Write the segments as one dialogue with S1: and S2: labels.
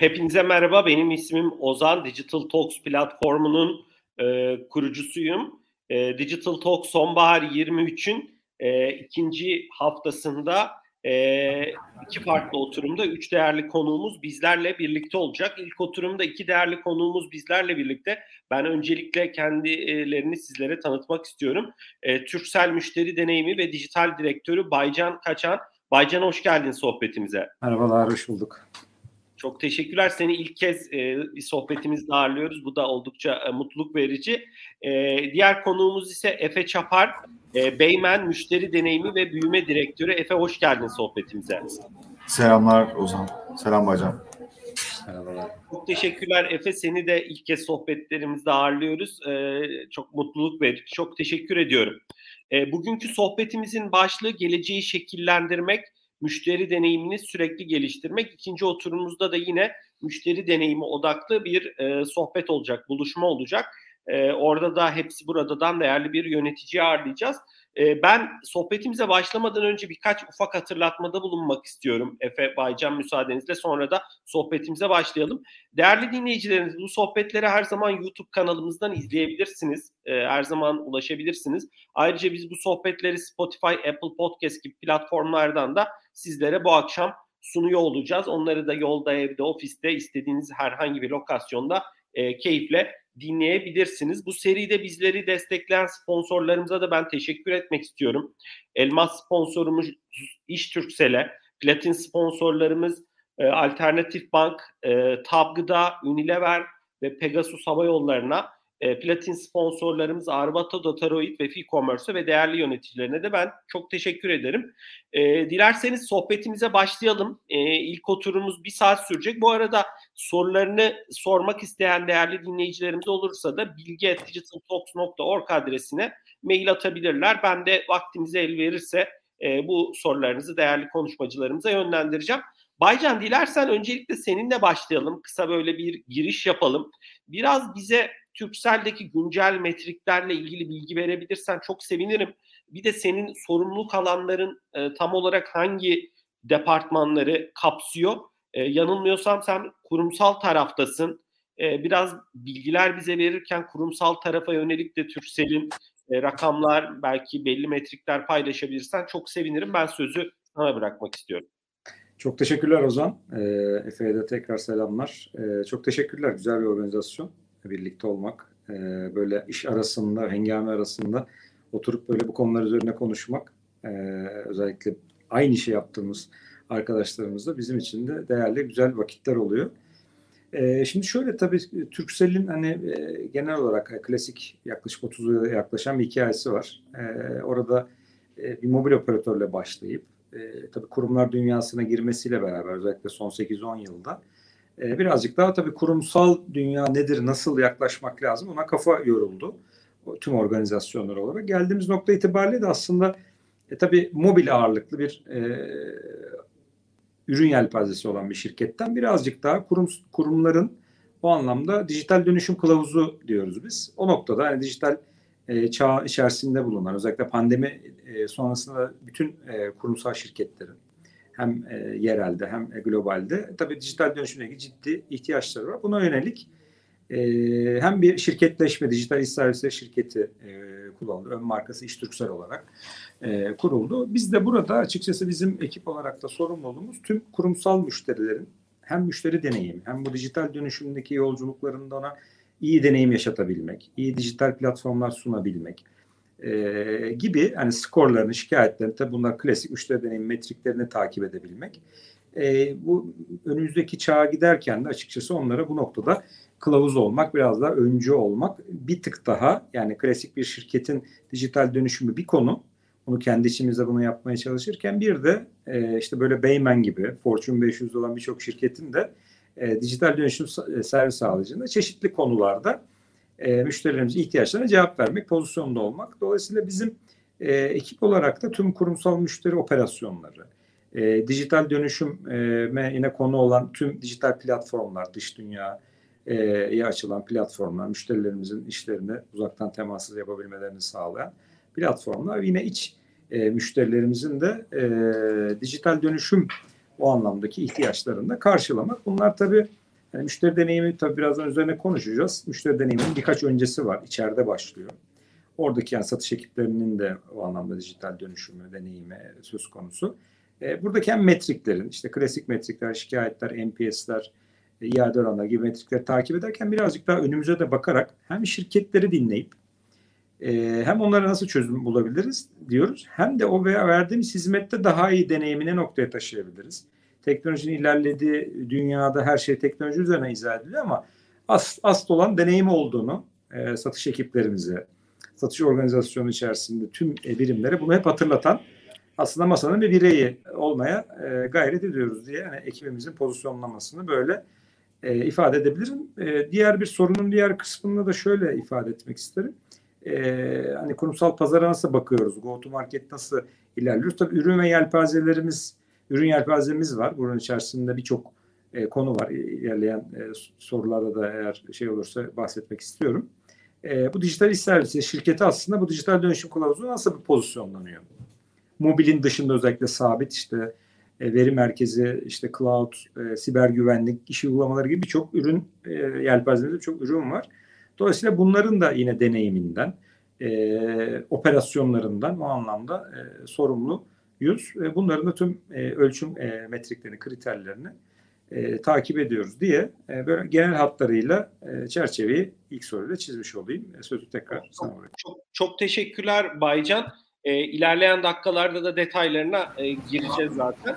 S1: Hepinize merhaba. Benim ismim Ozan. Digital Talks platformunun e, kurucusuyum. E, Digital Talks Sonbahar 23'ün e, ikinci haftasında e, iki farklı oturumda üç değerli konuğumuz bizlerle birlikte olacak. İlk oturumda iki değerli konuğumuz bizlerle birlikte. Ben öncelikle kendilerini sizlere tanıtmak istiyorum. E, Türksel Müşteri Deneyimi ve Dijital Direktörü Baycan Kaçan. Baycan hoş geldin sohbetimize.
S2: Merhabalar, hoş bulduk.
S1: Çok teşekkürler. Seni ilk kez e, bir sohbetimizde ağırlıyoruz. Bu da oldukça e, mutluluk verici. E, diğer konuğumuz ise Efe Çapar, e, Beymen Müşteri Deneyimi ve Büyüme Direktörü. Efe hoş geldin sohbetimize.
S3: Selamlar Ozan. Selam Baycan.
S1: Merhabalar. Çok teşekkürler Efe. Seni de ilk kez sohbetlerimizde ağırlıyoruz. E, çok mutluluk verici. Çok teşekkür ediyorum. E, bugünkü sohbetimizin başlığı geleceği şekillendirmek müşteri deneyimini sürekli geliştirmek. İkinci oturumumuzda da yine müşteri deneyimi odaklı bir e, sohbet olacak, buluşma olacak. E, orada da hepsi buradadan değerli bir yöneticiyi ağırlayacağız. E, ben sohbetimize başlamadan önce birkaç ufak hatırlatmada bulunmak istiyorum. Efe Baycan müsaadenizle sonra da sohbetimize başlayalım. Değerli dinleyicilerimiz bu sohbetleri her zaman YouTube kanalımızdan izleyebilirsiniz. E, her zaman ulaşabilirsiniz. Ayrıca biz bu sohbetleri Spotify, Apple Podcast gibi platformlardan da sizlere bu akşam sunuyor olacağız. Onları da yolda, evde, ofiste istediğiniz herhangi bir lokasyonda e, keyifle dinleyebilirsiniz. Bu seride bizleri destekleyen sponsorlarımıza da ben teşekkür etmek istiyorum. Elmas sponsorumuz İş Türksel'e, platin sponsorlarımız e, Alternatif Bank, e, Tabgıda, Unilever ve Pegasus Hava Yolları'na e, platin sponsorlarımız Arvata, Dataroid ve Ficommerce ve değerli yöneticilerine de ben çok teşekkür ederim. E, dilerseniz sohbetimize başlayalım. E, ilk oturumumuz bir saat sürecek. Bu arada sorularını sormak isteyen değerli dinleyicilerimiz olursa da bilgi.digitaltalks.org adresine mail atabilirler. Ben de vaktimize el verirse e, bu sorularınızı değerli konuşmacılarımıza yönlendireceğim. Baycan dilersen öncelikle seninle başlayalım. Kısa böyle bir giriş yapalım. Biraz bize Türkcell'deki güncel metriklerle ilgili bilgi verebilirsen çok sevinirim. Bir de senin sorumluluk alanların e, tam olarak hangi departmanları kapsıyor? E, yanılmıyorsam sen kurumsal taraftasın. E, biraz bilgiler bize verirken kurumsal tarafa yönelik de Türkcell'in e, rakamlar, belki belli metrikler paylaşabilirsen çok sevinirim. Ben sözü sana bırakmak istiyorum.
S2: Çok teşekkürler Ozan. E, Efe'ye de tekrar selamlar. E, çok teşekkürler. Güzel bir organizasyon birlikte olmak, e, böyle iş arasında, hengame arasında oturup böyle bu konular üzerine konuşmak, e, özellikle aynı şey yaptığımız arkadaşlarımızla bizim için de değerli, güzel vakitler oluyor. E, şimdi şöyle tabii Türkcell'in hani e, genel olarak klasik yaklaşık 30 yıla yaklaşan bir hikayesi var. E, orada e, bir mobil operatörle başlayıp e, tabii kurumlar dünyasına girmesiyle beraber özellikle son 8-10 yılda e, birazcık daha tabii kurumsal dünya nedir, nasıl yaklaşmak lazım ona kafa yoruldu. Tüm organizasyonlar olarak. Geldiğimiz nokta itibariyle de aslında e, tabii mobil ağırlıklı bir e, ürün yelpazesi olan bir şirketten birazcık daha kurum, kurumların o anlamda dijital dönüşüm kılavuzu diyoruz biz. O noktada yani dijital e, çağ içerisinde bulunan özellikle pandemi e, sonrasında bütün e, kurumsal şirketlerin hem e, yerelde hem e, globalde tabii dijital dönüşümle ilgili ciddi ihtiyaçları var. Buna yönelik e, hem bir şirketleşme, dijital iş servisleri şirketi e, kullanıldı. Ön markası İş Türksel olarak e, kuruldu. Biz de burada açıkçası bizim ekip olarak da sorumluluğumuz tüm kurumsal müşterilerin hem müşteri deneyimi hem bu dijital dönüşümdeki yolculuklarında ona iyi deneyim yaşatabilmek, iyi dijital platformlar sunabilmek, e, gibi hani skorlarını, şikayetlerini tabi bunlar klasik müşteri deneyim metriklerini takip edebilmek. E, bu önümüzdeki çağa giderken de açıkçası onlara bu noktada kılavuz olmak, biraz daha öncü olmak bir tık daha yani klasik bir şirketin dijital dönüşümü bir konu. Onu kendi içimizde bunu yapmaya çalışırken bir de e, işte böyle Beymen gibi Fortune 500'de olan birçok şirketin de e, dijital dönüşüm e, servis sağlayıcında çeşitli konularda e, müşterilerimizin ihtiyaçlarına cevap vermek, pozisyonda olmak. Dolayısıyla bizim e, ekip olarak da tüm kurumsal müşteri operasyonları, e, dijital dönüşüme yine konu olan tüm dijital platformlar, dış dünyaya açılan platformlar, müşterilerimizin işlerini uzaktan temassız yapabilmelerini sağlayan platformlar. Yine iç e, müşterilerimizin de e, dijital dönüşüm o anlamdaki ihtiyaçlarını da karşılamak. Bunlar tabii yani müşteri deneyimi tabii birazdan üzerine konuşacağız. Müşteri deneyiminin birkaç öncesi var. İçeride başlıyor. Oradaki yani satış ekiplerinin de o anlamda dijital dönüşümü, deneyimi söz konusu. E, buradaki hem metriklerin, işte klasik metrikler, şikayetler, NPS'ler, e, iade oranları gibi metrikleri takip ederken birazcık daha önümüze de bakarak hem şirketleri dinleyip e, hem onlara nasıl çözüm bulabiliriz diyoruz. Hem de o veya verdiğimiz hizmette daha iyi deneyimini noktaya taşıyabiliriz. Teknolojinin ilerlediği dünyada her şey teknoloji üzerine izah ediliyor ama asıl, asıl olan deneyim olduğunu e, satış ekiplerimize, satış organizasyonu içerisinde tüm e, birimlere bunu hep hatırlatan aslında masanın bir bireyi olmaya e, gayret ediyoruz diye yani ekibimizin pozisyonlamasını böyle e, ifade edebilirim. E, diğer bir sorunun diğer kısmını da şöyle ifade etmek isterim. E, hani kurumsal pazara nasıl bakıyoruz? Go to market nasıl ilerliyoruz? Tabii ürün ve yelpazelerimiz, ürün yelpazemiz var. Bunun içerisinde birçok e, konu var. İlerleyen e, sorularda da eğer şey olursa bahsetmek istiyorum. E, bu dijital iş servisi şirketi aslında bu dijital dönüşüm kılavuzu nasıl bir pozisyonlanıyor? Mobilin dışında özellikle sabit işte e, veri merkezi, işte cloud, e, siber güvenlik, iş uygulamaları gibi birçok ürün e, yelpazemizde çok ürün var. Dolayısıyla bunların da yine deneyiminden, e, operasyonlarından o anlamda e, sorumluyuz. E, bunların da tüm e, ölçüm e, metriklerini, kriterlerini e, takip ediyoruz diye e, böyle genel hatlarıyla e, çerçeveyi ilk soruyla çizmiş olayım. E, sözü tekrar sana bırakıyorum.
S1: Çok, çok teşekkürler Baycan. E, ilerleyen dakikalarda da detaylarına e, gireceğiz zaten.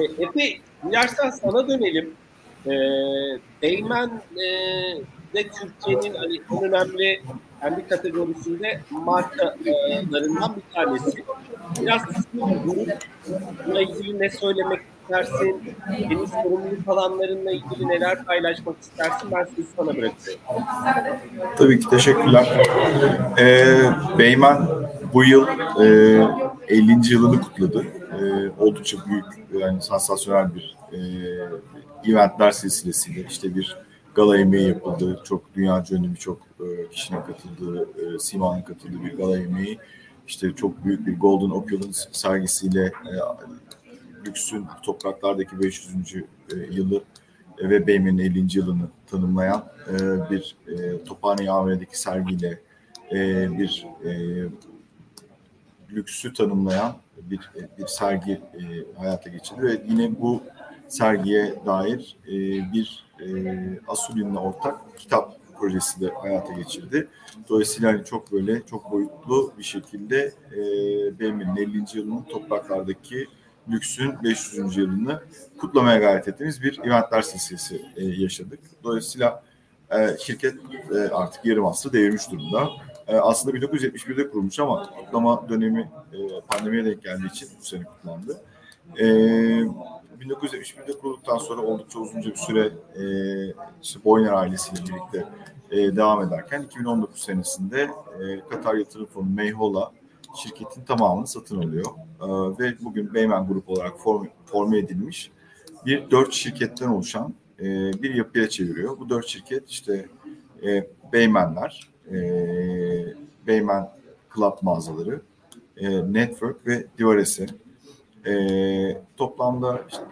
S1: E, Efe, dilersen sana dönelim. E, Değmen e, de Türkiye'nin hani önemli kendi kategorisinde markalarından bir tanesi. Biraz bununla ilgili ne söylemek istersin? Senin sorumluluk alanlarınla ilgili neler paylaşmak istersin? Ben sizi sana bırakıyorum.
S3: Tabii ki teşekkürler. Ee, Beymen bu yıl e, 50. yılını kutladı. E, oldukça büyük, yani sansasyonel bir e, eventler silsilesiyle işte bir gala yemeği yapıldı. Çok dünya ünlü birçok e, kişinin katıldığı, e, Sima'nın katıldığı bir gala yemeği. İşte çok büyük bir Golden Opulence sergisiyle e, lüksün topraklardaki 500. E, yılı e, ve Beymen'in 50. yılını tanımlayan bir e, Tophane AVM'deki sergiyle bir lüksü tanımlayan bir bir sergi e, hayata geçirdi ve yine bu sergiye dair e, bir e, Asulin'le ortak kitap projesi de hayata geçirdi. Dolayısıyla hani çok böyle çok boyutlu bir şekilde e, BM'nin 50. yılının topraklardaki lüksün 500. yılını kutlamaya gayret ettiğimiz bir eventler silsilesi e, yaşadık. Dolayısıyla e, şirket e, artık yarım asrı devirmiş durumda. E, aslında 1971'de kurulmuş ama kutlama dönemi e, pandemiye denk geldiği için bu sene kutlandı. E, 1971'de kurulduktan sonra oldukça uzunca bir süre e, işte Boyner ailesiyle birlikte e, devam ederken 2019 senesinde e, Katar Yatırım Fonu Meyhola şirketin tamamını satın alıyor. E, ve bugün Beymen Grup olarak form, forme edilmiş bir dört şirketten oluşan e, bir yapıya çeviriyor. Bu dört şirket işte e, Beymenler, e, Beymen Club mağazaları, e, Network ve Divarese. E, toplamda işte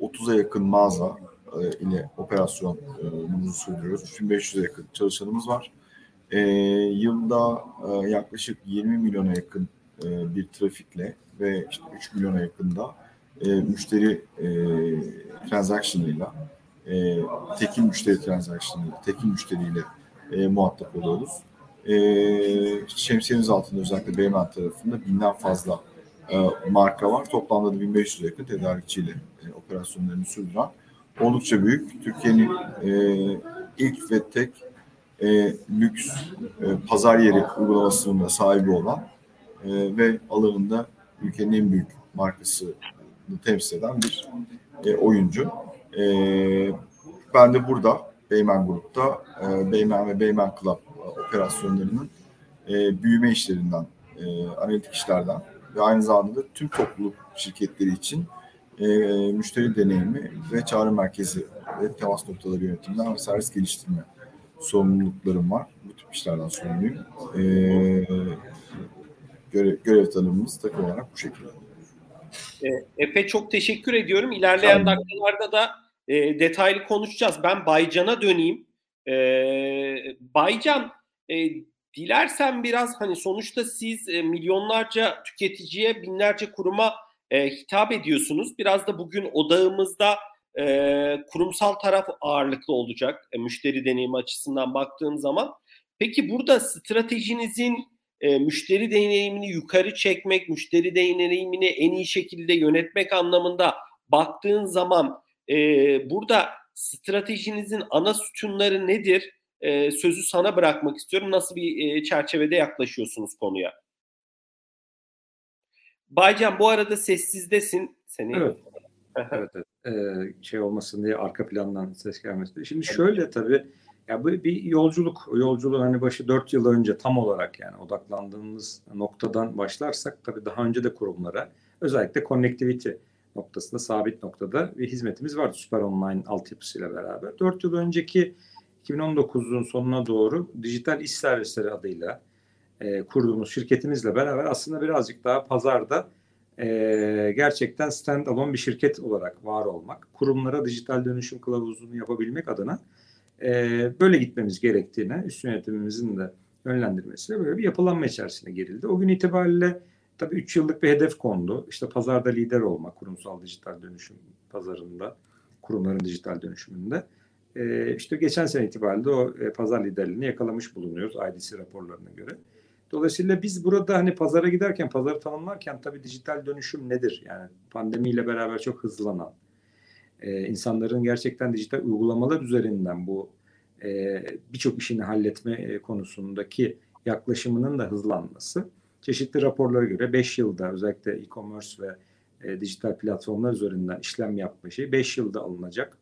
S3: 230'a yakın mağaza e, ile operasyonumuzu sürdürüyoruz. 3500'e yakın çalışanımız var. E, yılda e, yaklaşık 20 milyona yakın e, bir trafikle ve işte 3 milyona yakında e, müşteri e, transaction'ıyla e, tekin müşteri transaction'ıyla, tekin müşteriyle e, muhatap oluyoruz. E, şemsiyeniz altında özellikle Beymen tarafında binden fazla e, marka var. Toplamda da 1500 yakın tedarikçiyle e, operasyonlarını sürdüren oldukça büyük. Türkiye'nin e, ilk ve tek e, lüks e, pazar yeri uygulamasının da sahibi olan e, ve alanında ülkenin en büyük markası temsil eden bir e, oyuncu. E, ben de burada Beymen Grup'ta e, Beymen ve Beymen Club operasyonlarının e, büyüme işlerinden, e, analitik işlerden ve aynı zamanda da tüm topluluk şirketleri için e, müşteri deneyimi ve çağrı merkezi ve temas noktaları yönetiminden ve servis geliştirme sorumluluklarım var. Bu tip işlerden sorumluyum. E, görev, görev tanımımız takım olarak bu şekilde.
S1: E, Efe çok teşekkür ediyorum. İlerleyen dakikalarda da e, detaylı konuşacağız. Ben Baycan'a döneyim. E, Baycan, e, dilersen biraz hani sonuçta siz e, milyonlarca tüketiciye, binlerce kuruma e, hitap ediyorsunuz. Biraz da bugün odağımızda e, kurumsal taraf ağırlıklı olacak e, müşteri deneyimi açısından baktığım zaman. Peki burada stratejinizin e, müşteri deneyimini yukarı çekmek, müşteri deneyimini en iyi şekilde yönetmek anlamında baktığın zaman e, burada stratejinizin ana sütunları nedir? E, sözü sana bırakmak istiyorum. Nasıl bir e, çerçevede yaklaşıyorsunuz konuya? Baycan bu arada sessizdesin. Seni
S2: evet. evet, evet. Ee, şey olmasın diye arka plandan ses gelmesin. Şimdi şöyle tabii ya bu bir yolculuk. O yolculuğun hani başı dört yıl önce tam olarak yani odaklandığımız noktadan başlarsak tabii daha önce de kurumlara özellikle connectivity noktasında sabit noktada bir hizmetimiz vardı Süper Online altyapısıyla beraber. Dört yıl önceki 2019'un sonuna doğru dijital iş servisleri adıyla e, kurduğumuz şirketimizle beraber aslında birazcık daha pazarda e, gerçekten stand-alone bir şirket olarak var olmak, kurumlara dijital dönüşüm kılavuzunu yapabilmek adına e, böyle gitmemiz gerektiğine üst yönetimimizin de yönlendirmesiyle böyle bir yapılanma içerisine girildi. O gün itibariyle tabii 3 yıllık bir hedef kondu. İşte pazarda lider olmak, kurumsal dijital dönüşüm pazarında, kurumların dijital dönüşümünde. E, işte geçen sene itibariyle o e, pazar liderliğini yakalamış bulunuyoruz IDC raporlarına göre. Dolayısıyla biz burada hani pazara giderken, pazarı tanımlarken tabii dijital dönüşüm nedir? Yani pandemiyle beraber çok hızlanan, e, insanların gerçekten dijital uygulamalar üzerinden bu e, birçok işini halletme e, konusundaki yaklaşımının da hızlanması çeşitli raporlara göre 5 yılda özellikle e-commerce ve e, dijital platformlar üzerinden işlem yapma şeyi 5 yılda alınacak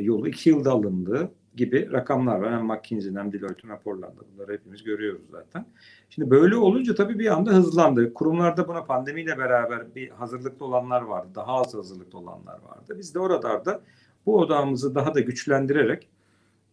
S2: yolu 2 yılda alındığı gibi rakamlar var. Hem McKinsey'nin hem Deloitte'un raporlarında bunları hepimiz görüyoruz zaten. Şimdi böyle olunca tabii bir anda hızlandı. Kurumlarda buna pandemiyle beraber bir hazırlıklı olanlar vardı. Daha az hazırlıklı olanlar vardı. Biz de oralarda bu odağımızı daha da güçlendirerek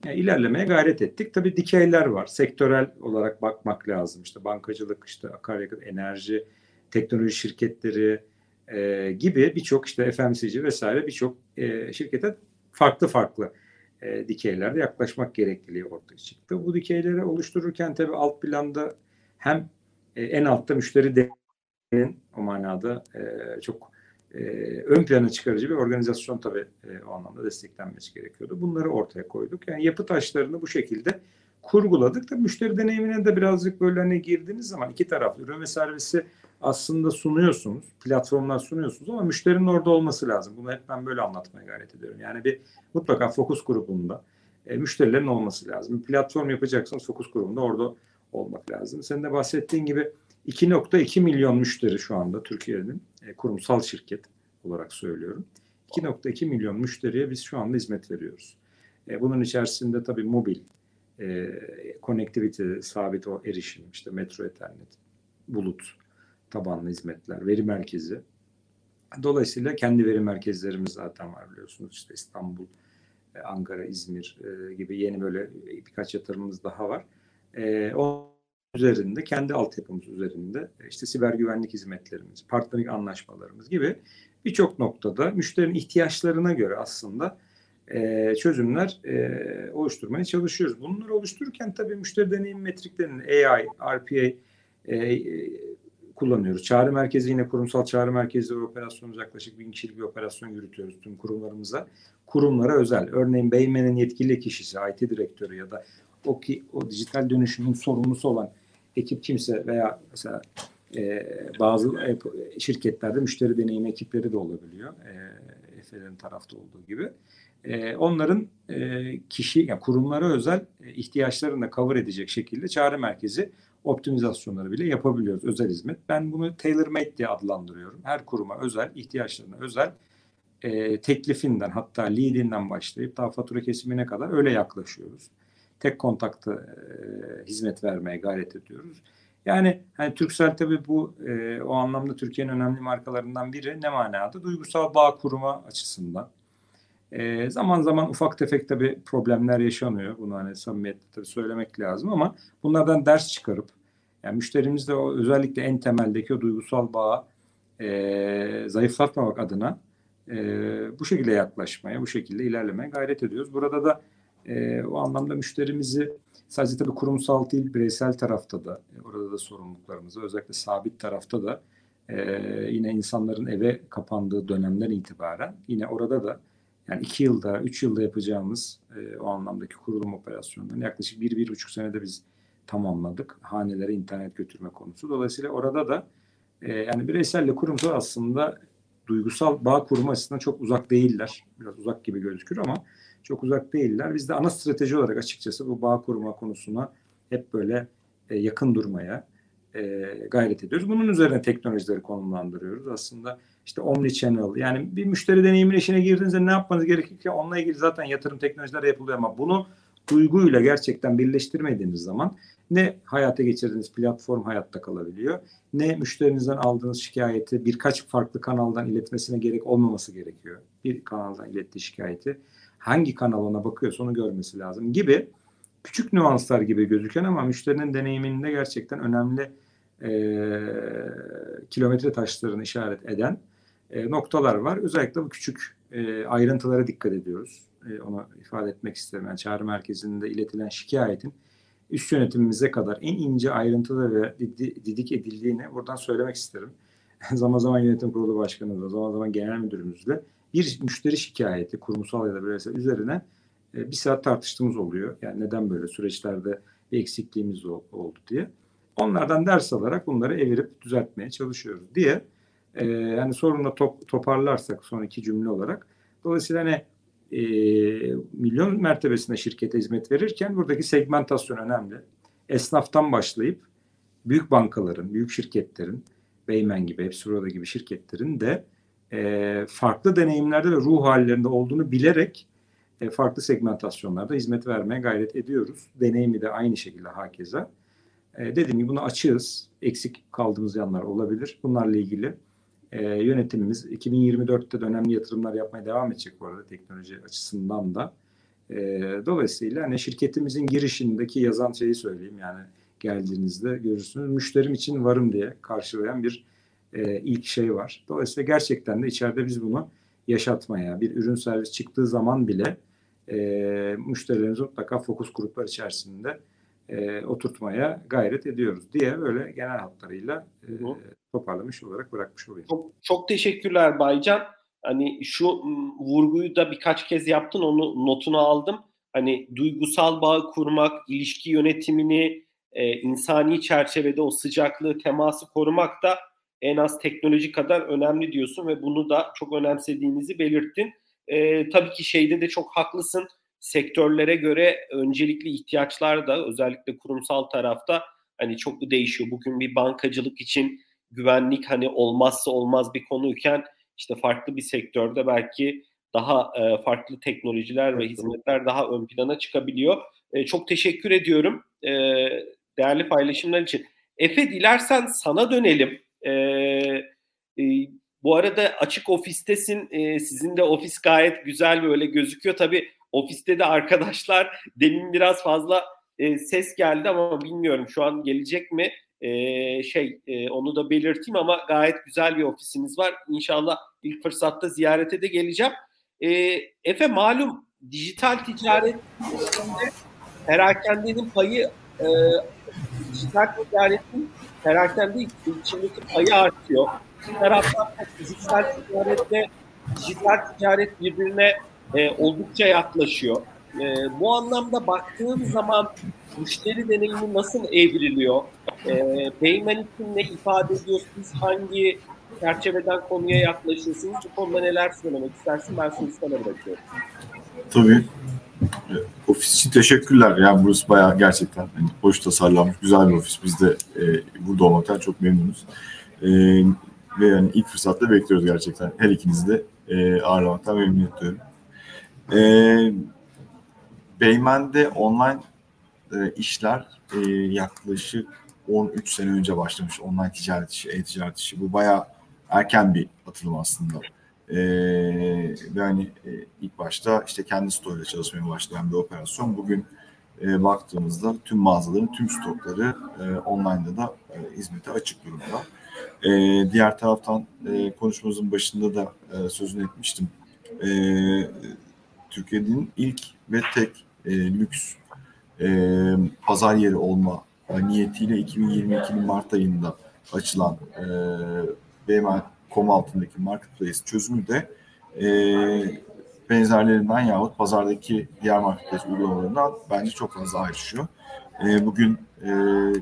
S2: yani e, ilerlemeye gayret ettik. Tabii dikeyler var. Sektörel olarak bakmak lazım. İşte bankacılık, işte akaryakıt, enerji, teknoloji şirketleri e, gibi birçok işte FMCG vesaire birçok e, şirkete farklı farklı e, dikeylerde yaklaşmak gerekliliği ortaya çıktı. Bu dikeyleri oluştururken tabii alt planda hem e, en altta müşteri değerinin o manada e, çok e, ön plana çıkarıcı bir organizasyon tabii e, o anlamda desteklenmesi gerekiyordu. Bunları ortaya koyduk. Yani yapı taşlarını bu şekilde kurguladık. Tabii müşteri deneyimine de birazcık böyle hani girdiğiniz zaman iki taraflı ürün ve servisi aslında sunuyorsunuz. Platformlar sunuyorsunuz ama müşterinin orada olması lazım. Bunu hep ben böyle anlatmaya gayret ediyorum. Yani bir mutlaka fokus grubunda e, müşterilerin olması lazım. Bir platform yapacaksınız fokus grubunda orada olmak lazım. Senin de bahsettiğin gibi 2.2 milyon müşteri şu anda Türkiye'nin e, kurumsal şirket olarak söylüyorum. 2.2 milyon müşteriye biz şu anda hizmet veriyoruz. E, bunun içerisinde tabii mobil, e, connectivity, sabit o erişim, işte metro ethernet, bulut tabanlı hizmetler, veri merkezi. Dolayısıyla kendi veri merkezlerimiz zaten var biliyorsunuz. İşte İstanbul, e, Ankara, İzmir e, gibi yeni böyle birkaç yatırımımız daha var. E, o üzerinde, kendi altyapımız üzerinde işte siber güvenlik hizmetlerimiz, partnerlik anlaşmalarımız gibi birçok noktada müşterinin ihtiyaçlarına göre aslında çözümler oluşturmaya çalışıyoruz. Bunları oluştururken tabii müşteri deneyim metriklerinin AI, RPA kullanıyoruz. Çağrı merkezi yine kurumsal çağrı merkezi operasyonumuz yaklaşık bin kişilik bir operasyon yürütüyoruz tüm kurumlarımıza. Kurumlara özel. Örneğin Beymen'in yetkili kişisi, IT direktörü ya da o ki o dijital dönüşümün sorumlusu olan ekip kimse veya mesela e, bazı şirketlerde müşteri deneyimi ekipleri de olabiliyor. E, Efe'lerin tarafta olduğu gibi. E, onların e, kişi, yani kurumlara özel e, ihtiyaçlarını da cover edecek şekilde çağrı merkezi optimizasyonları bile yapabiliyoruz özel hizmet. Ben bunu tailor made diye adlandırıyorum. Her kuruma özel, ihtiyaçlarına özel e, teklifinden hatta leadinden başlayıp daha fatura kesimine kadar öyle yaklaşıyoruz. Tek kontakta e, hizmet vermeye gayret ediyoruz. Yani hani Turkcell tabii bu e, o anlamda Türkiye'nin önemli markalarından biri ne manada? Duygusal bağ kuruma açısından. E, zaman zaman ufak tefek tabii problemler yaşanıyor. Bunu hani samimiyetle tabii söylemek lazım ama bunlardan ders çıkarıp yani müşterimizde o özellikle en temeldeki o duygusal bağı e, zayıflatmamak adına e, bu şekilde yaklaşmaya, bu şekilde ilerlemeye gayret ediyoruz. Burada da e, o anlamda müşterimizi sadece tabii kurumsal değil, bireysel tarafta da, e, orada da sorumluluklarımızı, özellikle sabit tarafta da e, yine insanların eve kapandığı dönemden itibaren yine orada da yani iki yılda, üç yılda yapacağımız e, o anlamdaki kurulum operasyonlarını yaklaşık bir, bir buçuk senede biz tamamladık. Hanelere internet götürme konusu. Dolayısıyla orada da e, yani bireyselle kurumsal aslında duygusal bağ kurma açısından çok uzak değiller. Biraz uzak gibi gözükür ama çok uzak değiller. Biz de ana strateji olarak açıkçası bu bağ kurma konusuna hep böyle e, yakın durmaya e, gayret ediyoruz. Bunun üzerine teknolojileri konumlandırıyoruz. Aslında işte omni channel yani bir müşteri deneyimin işine girdiğinizde ne yapmanız gerekir ki onunla ilgili zaten yatırım teknolojileri yapılıyor ama bunu duyguyla gerçekten birleştirmediğiniz zaman ne hayata geçirdiğiniz platform hayatta kalabiliyor ne müşterinizden aldığınız şikayeti birkaç farklı kanaldan iletmesine gerek olmaması gerekiyor. Bir kanaldan ilettiği şikayeti hangi kanal ona bakıyorsa onu görmesi lazım gibi küçük nüanslar gibi gözüken ama müşterinin deneyiminde gerçekten önemli e, kilometre taşlarını işaret eden e, noktalar var. Özellikle bu küçük e, ayrıntılara dikkat ediyoruz. E, onu ifade etmek isterim. Yani çağrı merkezinde iletilen şikayetin üst yönetimimize kadar en ince ayrıntılı ve didik edildiğini buradan söylemek isterim. zaman zaman yönetim kurulu başkanımızla, zaman zaman genel müdürümüzle bir müşteri şikayeti kurumsal ya da bireysel üzerine bir saat tartıştığımız oluyor. Yani neden böyle süreçlerde bir eksikliğimiz oldu diye. Onlardan ders alarak bunları evirip düzeltmeye çalışıyoruz diye e, yani sorunla top, toparlarsak son iki cümle olarak dolayısıyla hani e, milyon mertebesinde şirkete hizmet verirken buradaki segmentasyon önemli. Esnaftan başlayıp büyük bankaların, büyük şirketlerin, Beymen gibi, Hepsiroda gibi şirketlerin de e, farklı deneyimlerde ve ruh hallerinde olduğunu bilerek e, farklı segmentasyonlarda hizmet vermeye gayret ediyoruz. Deneyimi de aynı şekilde hakeza. E, dediğim gibi bunu açığız. Eksik kaldığımız yanlar olabilir. Bunlarla ilgili e, yönetimimiz 2024'te de önemli yatırımlar yapmaya devam edecek bu arada teknoloji açısından da. E, dolayısıyla hani şirketimizin girişindeki yazan şeyi söyleyeyim yani geldiğinizde görürsünüz. Müşterim için varım diye karşılayan bir e, ilk şey var. Dolayısıyla gerçekten de içeride biz bunu yaşatmaya, bir ürün servis çıktığı zaman bile e, müşterilerimizi mutlaka fokus gruplar içerisinde e, oturtmaya gayret ediyoruz diye böyle genel hatlarıyla e, toparlamış olarak bırakmış olayım.
S1: Çok, çok teşekkürler Baycan. Hani şu vurguyu da birkaç kez yaptın onu notunu aldım. Hani duygusal bağ kurmak, ilişki yönetimini e, insani çerçevede o sıcaklığı, teması korumak da en az teknoloji kadar önemli diyorsun ve bunu da çok önemsediğinizi belirttin. E, tabii ki şeyde de çok haklısın. Sektörlere göre öncelikli ihtiyaçlar da özellikle kurumsal tarafta hani çok değişiyor. Bugün bir bankacılık için güvenlik hani olmazsa olmaz bir konuyken işte farklı bir sektörde belki daha e, farklı teknolojiler ve hizmetler daha ön plana çıkabiliyor. E, çok teşekkür ediyorum e, değerli paylaşımlar için. Efe dilersen sana dönelim. E, e, bu arada açık ofistesin. E, sizin de ofis gayet güzel böyle gözüküyor. Tabii ofiste de arkadaşlar demin biraz fazla e, ses geldi ama bilmiyorum şu an gelecek mi? E, şey e, onu da belirteyim ama gayet güzel bir ofisiniz var. İnşallah ilk fırsatta ziyarete de geleceğim. E, Efe malum dijital ticaret perakendenin payı e, dijital ticaretin perakende içindeki payı artıyor. Bir taraftan fiziksel ticaretle dijital ticaret birbirine e, oldukça yaklaşıyor. E, bu anlamda baktığım zaman müşteri deneyimi nasıl evriliyor? E, Beymen için ne ifade ediyorsunuz? Hangi çerçeveden konuya yaklaşıyorsunuz? Bu konuda neler söylemek istersin? Ben sözü sana bırakıyorum.
S3: Tabii. Ofis için teşekkürler. Yani burası bayağı gerçekten hani hoş tasarlanmış, güzel bir ofis. Biz de e, burada olmaktan çok memnunuz. E, ve yani ilk fırsatta bekliyoruz gerçekten. Her ikinizi de e, ağırlamaktan memnun ediyorum. E, Beymen'de online e, işler e, yaklaşık 13 sene önce başlamış online ticaret işi, e-ticaret işi. Bu bayağı erken bir atılım aslında. Ee, ve hani e, ilk başta işte kendi store'uyla çalışmaya başlayan bir operasyon. Bugün e, baktığımızda tüm mağazaların tüm stokları e, online'da da e, hizmete açık durumda. E, diğer taraftan e, konuşmamızın başında da e, sözünü etmiştim. E, Türkiye'nin ilk ve tek e, lüks e, pazar yeri olma niyetiyle 2022'nin Mart ayında açılan e, BML.com altındaki marketplace çözümü de e, benzerlerinden yahut pazardaki diğer marketplace uygulamalarından bence çok fazla ayrışıyor. E, bugün e,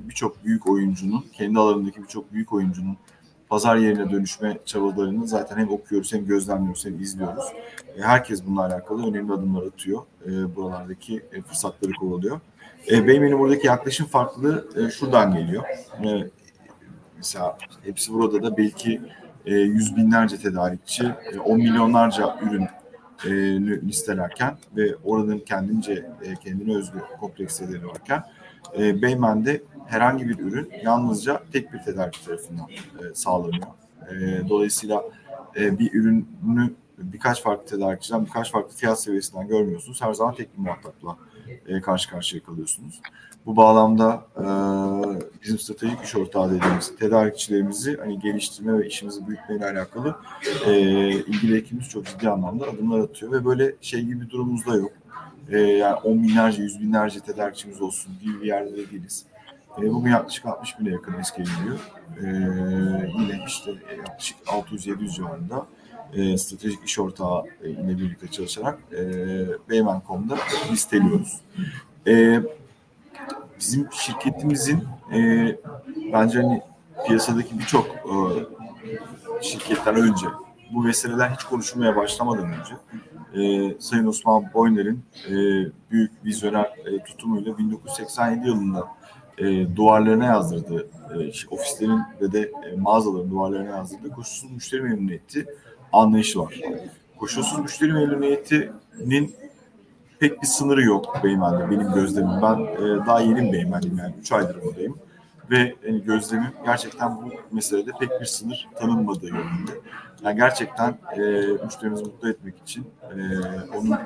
S3: birçok büyük oyuncunun, kendi alanındaki birçok büyük oyuncunun pazar yerine dönüşme çabalarını zaten hem okuyoruz hem gözlemliyoruz hem izliyoruz. E, herkes bununla alakalı önemli adımlar atıyor. E, buralardaki e, fırsatları kovalıyor. E, benim buradaki yaklaşım farklı e, şuradan geliyor. E, mesela hepsi burada da belki e, yüz binlerce tedarikçi, e, on milyonlarca ürün e, listelerken ve oranın kendince e, kendine özgü kompleksiteleri varken e, Beymen'de herhangi bir ürün yalnızca tek bir tedarik tarafından e, sağlanıyor. E, dolayısıyla e, bir ürünü birkaç farklı tedarikçiden, birkaç farklı fiyat seviyesinden görmüyorsunuz. Her zaman tek bir muhatapla e, karşı karşıya kalıyorsunuz. Bu bağlamda e, bizim stratejik iş ortağı dediğimiz tedarikçilerimizi hani geliştirme ve işimizi büyütmeyle alakalı e, ilgili ekibimiz çok ciddi anlamda adımlar atıyor ve böyle şey gibi bir durumumuz da yok. E, yani on binlerce, yüz binlerce tedarikçimiz olsun gibi bir yerde de değiliz. E, bugün yaklaşık 60 bine yakın eski geliyor. E, yine işte yaklaşık 600-700 civarında e, stratejik iş ortağı ile birlikte çalışarak e, Beymen.com'da listeliyoruz. E, bizim şirketimizin e, bence hani piyasadaki birçok e, şirketten önce bu meseleler hiç konuşulmaya başlamadan önce e, Sayın Osman Boyner'in e, büyük vizyoner e, tutumuyla 1987 yılında e, duvarlarına yazdırdığı e, ofislerin ve de e, mağazaların duvarlarına yazdırdığı koşulsuz müşteri memnuniyeti anlayışı var. Koşulsuz müşteri memnuniyetinin pek bir sınırı yok Beymen'de benim gözlemim. Ben e, daha yeni Beymen'deyim yani 3 aydır buradayım. Ve yani gözlemim gerçekten bu meselede pek bir sınır tanınmadığı yönünde. Yani gerçekten e, müşterimizi mutlu etmek için, e, onun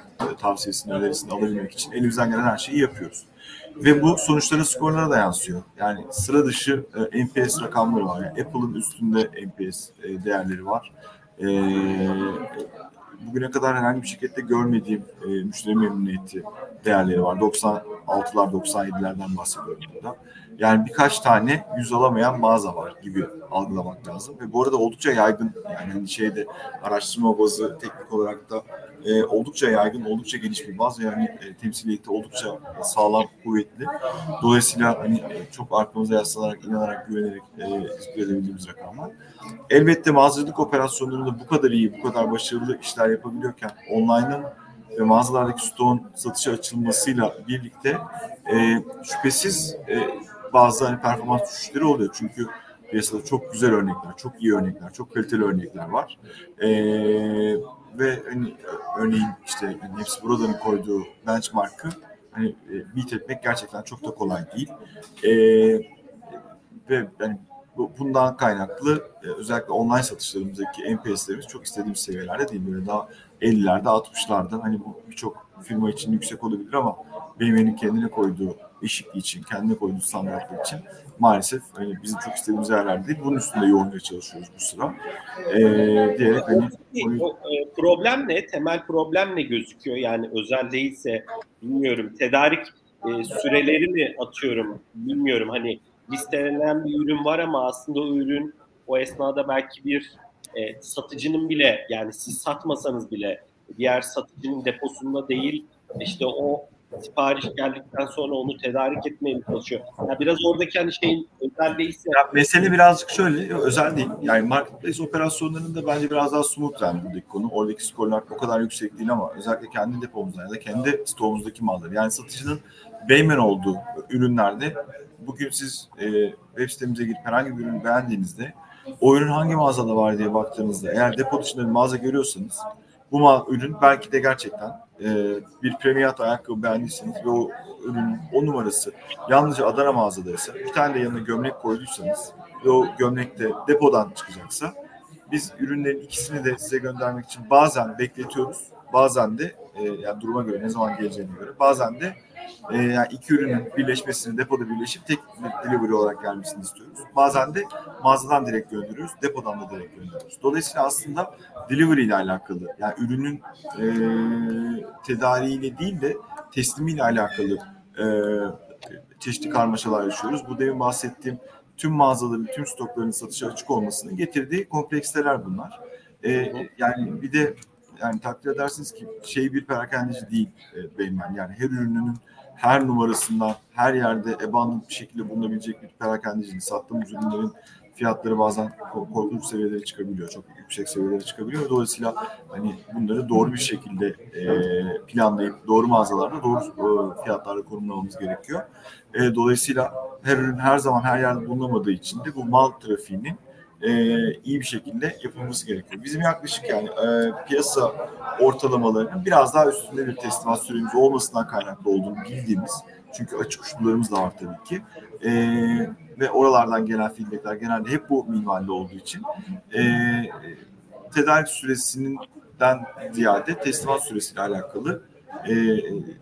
S3: tavsiyesini, önerisini alabilmek için elimizden gelen her şeyi yapıyoruz. Ve bu sonuçlara, skorlara da yansıyor. Yani sıra dışı e, NPS rakamları var. Yani Apple'ın üstünde NPS e, değerleri var. E, bugüne kadar herhangi bir şirkette görmediğim e, müşteri memnuniyeti değerleri var. 96'lar 97'lerden bahsediyorum burada. Yani birkaç tane yüz alamayan mağaza var gibi algılamak lazım. Ve bu arada oldukça yaygın yani hani şeyde araştırma bazı teknik olarak da e, oldukça yaygın, oldukça geniş bir baz yani e, temsiliyeti oldukça sağlam, kuvvetli. Dolayısıyla hani e, çok arkamıza yaslanarak, inanarak, güvenerek e, edebildiğimiz rakamlar. Elbette mağazacılık operasyonlarında bu kadar iyi, bu kadar başarılı işler yapabiliyorken online'ın ve mağazalardaki stoğun satışa açılmasıyla birlikte e, şüphesiz e, bazı hani performans düşüşleri oluyor. Çünkü piyasada çok güzel örnekler, çok iyi örnekler, çok kaliteli örnekler var. E, ve hani örneğin işte hani hepsi buradan koyduğu benchmark'ı hani e, beat etmek gerçekten çok da kolay değil. E, ve yani bundan kaynaklı e, özellikle online satışlarımızdaki NPS'lerimiz çok istediğimiz seviyelerde değil. Böyle daha 50'lerde 60'larda hani bu birçok firma için yüksek olabilir ama BMW'nin kendine koyduğu eşitliği için, kendine koyduğu standartlar için maalesef hani bizim çok istediğimiz yerler değil. Bunun üstünde yoğunluğa çalışıyoruz bu sıra. Ee, diyerek hani
S1: e, problem ne? Temel problem ne gözüküyor? Yani özel değilse bilmiyorum. Tedarik e, süreleri mi atıyorum? Bilmiyorum. Hani listelenen bir ürün var ama aslında o ürün o esnada belki bir e, satıcının bile yani siz satmasanız bile diğer satıcının deposunda değil işte o sipariş geldikten sonra onu tedarik etmeye çalışıyor. Yani biraz oradaki hani şeyin özel değilse...
S3: Ya mesele birazcık şöyle, özel değil. Yani marketplace operasyonlarında bence biraz daha smooth yani buradaki konu. Oradaki skorlar o kadar yüksek değil ama özellikle kendi depomuzda ya da kendi stoğumuzdaki malları. Yani satıcının Beymen olduğu ürünlerde bugün siz e, web sitemize girip herhangi bir ürünü beğendiğinizde o ürün hangi mağazada var diye baktığınızda eğer depo dışında bir mağaza görüyorsanız bu ma ürün belki de gerçekten e, bir premiat ayakkabı beğendiyseniz ve o ürünün o numarası yalnızca Adana mağazadaysa bir tane de yanına gömlek koyduysanız ve o gömlek de depodan çıkacaksa biz ürünlerin ikisini de size göndermek için bazen bekletiyoruz. Bazen de e, yani duruma göre ne zaman geleceğine göre bazen de e, yani iki ürünün birleşmesini depoda birleşip tek bir delivery olarak gelmesini istiyoruz. Bazen de mağazadan direkt gönderiyoruz, depodan da direkt gönderiyoruz. Dolayısıyla aslında delivery ile alakalı yani ürünün e, tedariğiyle değil de teslimiyle alakalı e, çeşitli karmaşalar yaşıyoruz. Bu demin bahsettiğim tüm mağazaların, tüm stokların satışa açık olmasının getirdiği kompleksteler bunlar. E, yani bir de yani takdir edersiniz ki şey bir perakendeci değil e, Beymen. Yani her ürününün her numarasından her yerde abundant bir şekilde bulunabilecek bir perakendeci. Sattığımız ürünlerin fiyatları bazen korkunç seviyelere çıkabiliyor. Çok yüksek seviyelere çıkabiliyor. Dolayısıyla hani bunları doğru bir şekilde e, planlayıp doğru mağazalarda doğru e, fiyatlarla konumlamamız gerekiyor. E, dolayısıyla her ürün her zaman her yerde bulunamadığı için de bu mal trafiğinin e, iyi bir şekilde yapılması gerekiyor. Bizim yaklaşık yani e, piyasa ortalamalarının biraz daha üstünde bir teslimat süremiz olmasından kaynaklı olduğunu bildiğimiz çünkü açık uçlularımız da var tabii ki. E, ve oralardan gelen feedbackler genelde hep bu minvalde olduğu için e, tedarik süresinden ziyade teslimat süresiyle alakalı e,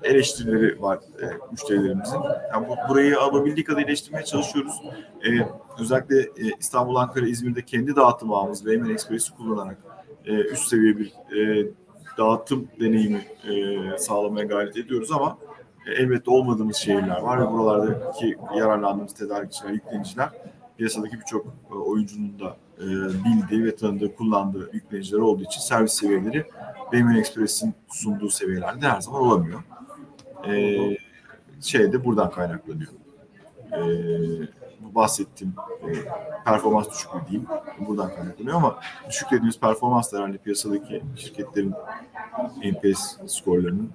S3: eleştirileri var e, müşterilerimizin. Yani bu, burayı alabildiği kadar eleştirmeye çalışıyoruz. E, özellikle e, İstanbul, Ankara, İzmir'de kendi dağıtım ağımız Beymen Express'i kullanarak e, üst seviye bir e, dağıtım deneyimi sağlamaya gayret ediyoruz ama elbette olmadığımız şehirler var ve buralardaki yararlandığımız tedarikçiler, yükleniciler piyasadaki birçok oyuncunun da e, bildiği ve tanıdığı, kullandığı yükleniciler olduğu için servis seviyeleri Beymen Express'in sunduğu seviyelerde her zaman olamıyor. E, şey de buradan kaynaklanıyor. E, bu bahsettiğim e, performans düşüklüğü diyeyim. Buradan kaynaklanıyor ama düşük dediğimiz performans da piyasadaki şirketlerin NPS skorlarının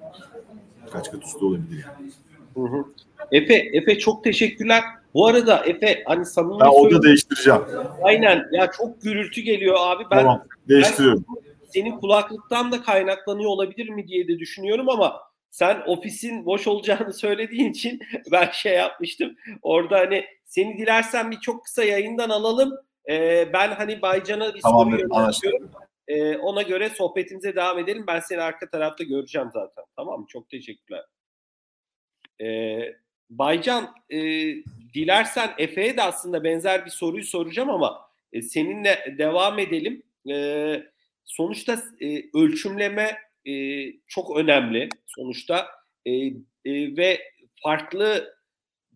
S3: kaç kat üstü olabilir yani.
S1: Hı hı. Efe, Efe çok teşekkürler. Bu arada Efe hani samimi
S3: Ben onu değiştireceğim.
S1: Aynen ya çok gürültü geliyor abi. Ben,
S3: tamam değiştiriyorum.
S1: Ben senin kulaklıktan da kaynaklanıyor olabilir mi diye de düşünüyorum ama sen ofisin boş olacağını söylediğin için ben şey yapmıştım. Orada hani seni dilersen bir çok kısa yayından alalım. Ee, ben hani Baycan'a bir
S3: tamam,
S1: soru yöneltiyorum. Ee, ona göre sohbetimize devam edelim. Ben seni arka tarafta göreceğim zaten. Tamam mı? Çok teşekkürler. Ee, Baycan e, dilersen Efe'ye de aslında benzer bir soruyu soracağım ama e, seninle devam edelim. E, sonuçta e, ölçümleme e, çok önemli sonuçta e, e, ve farklı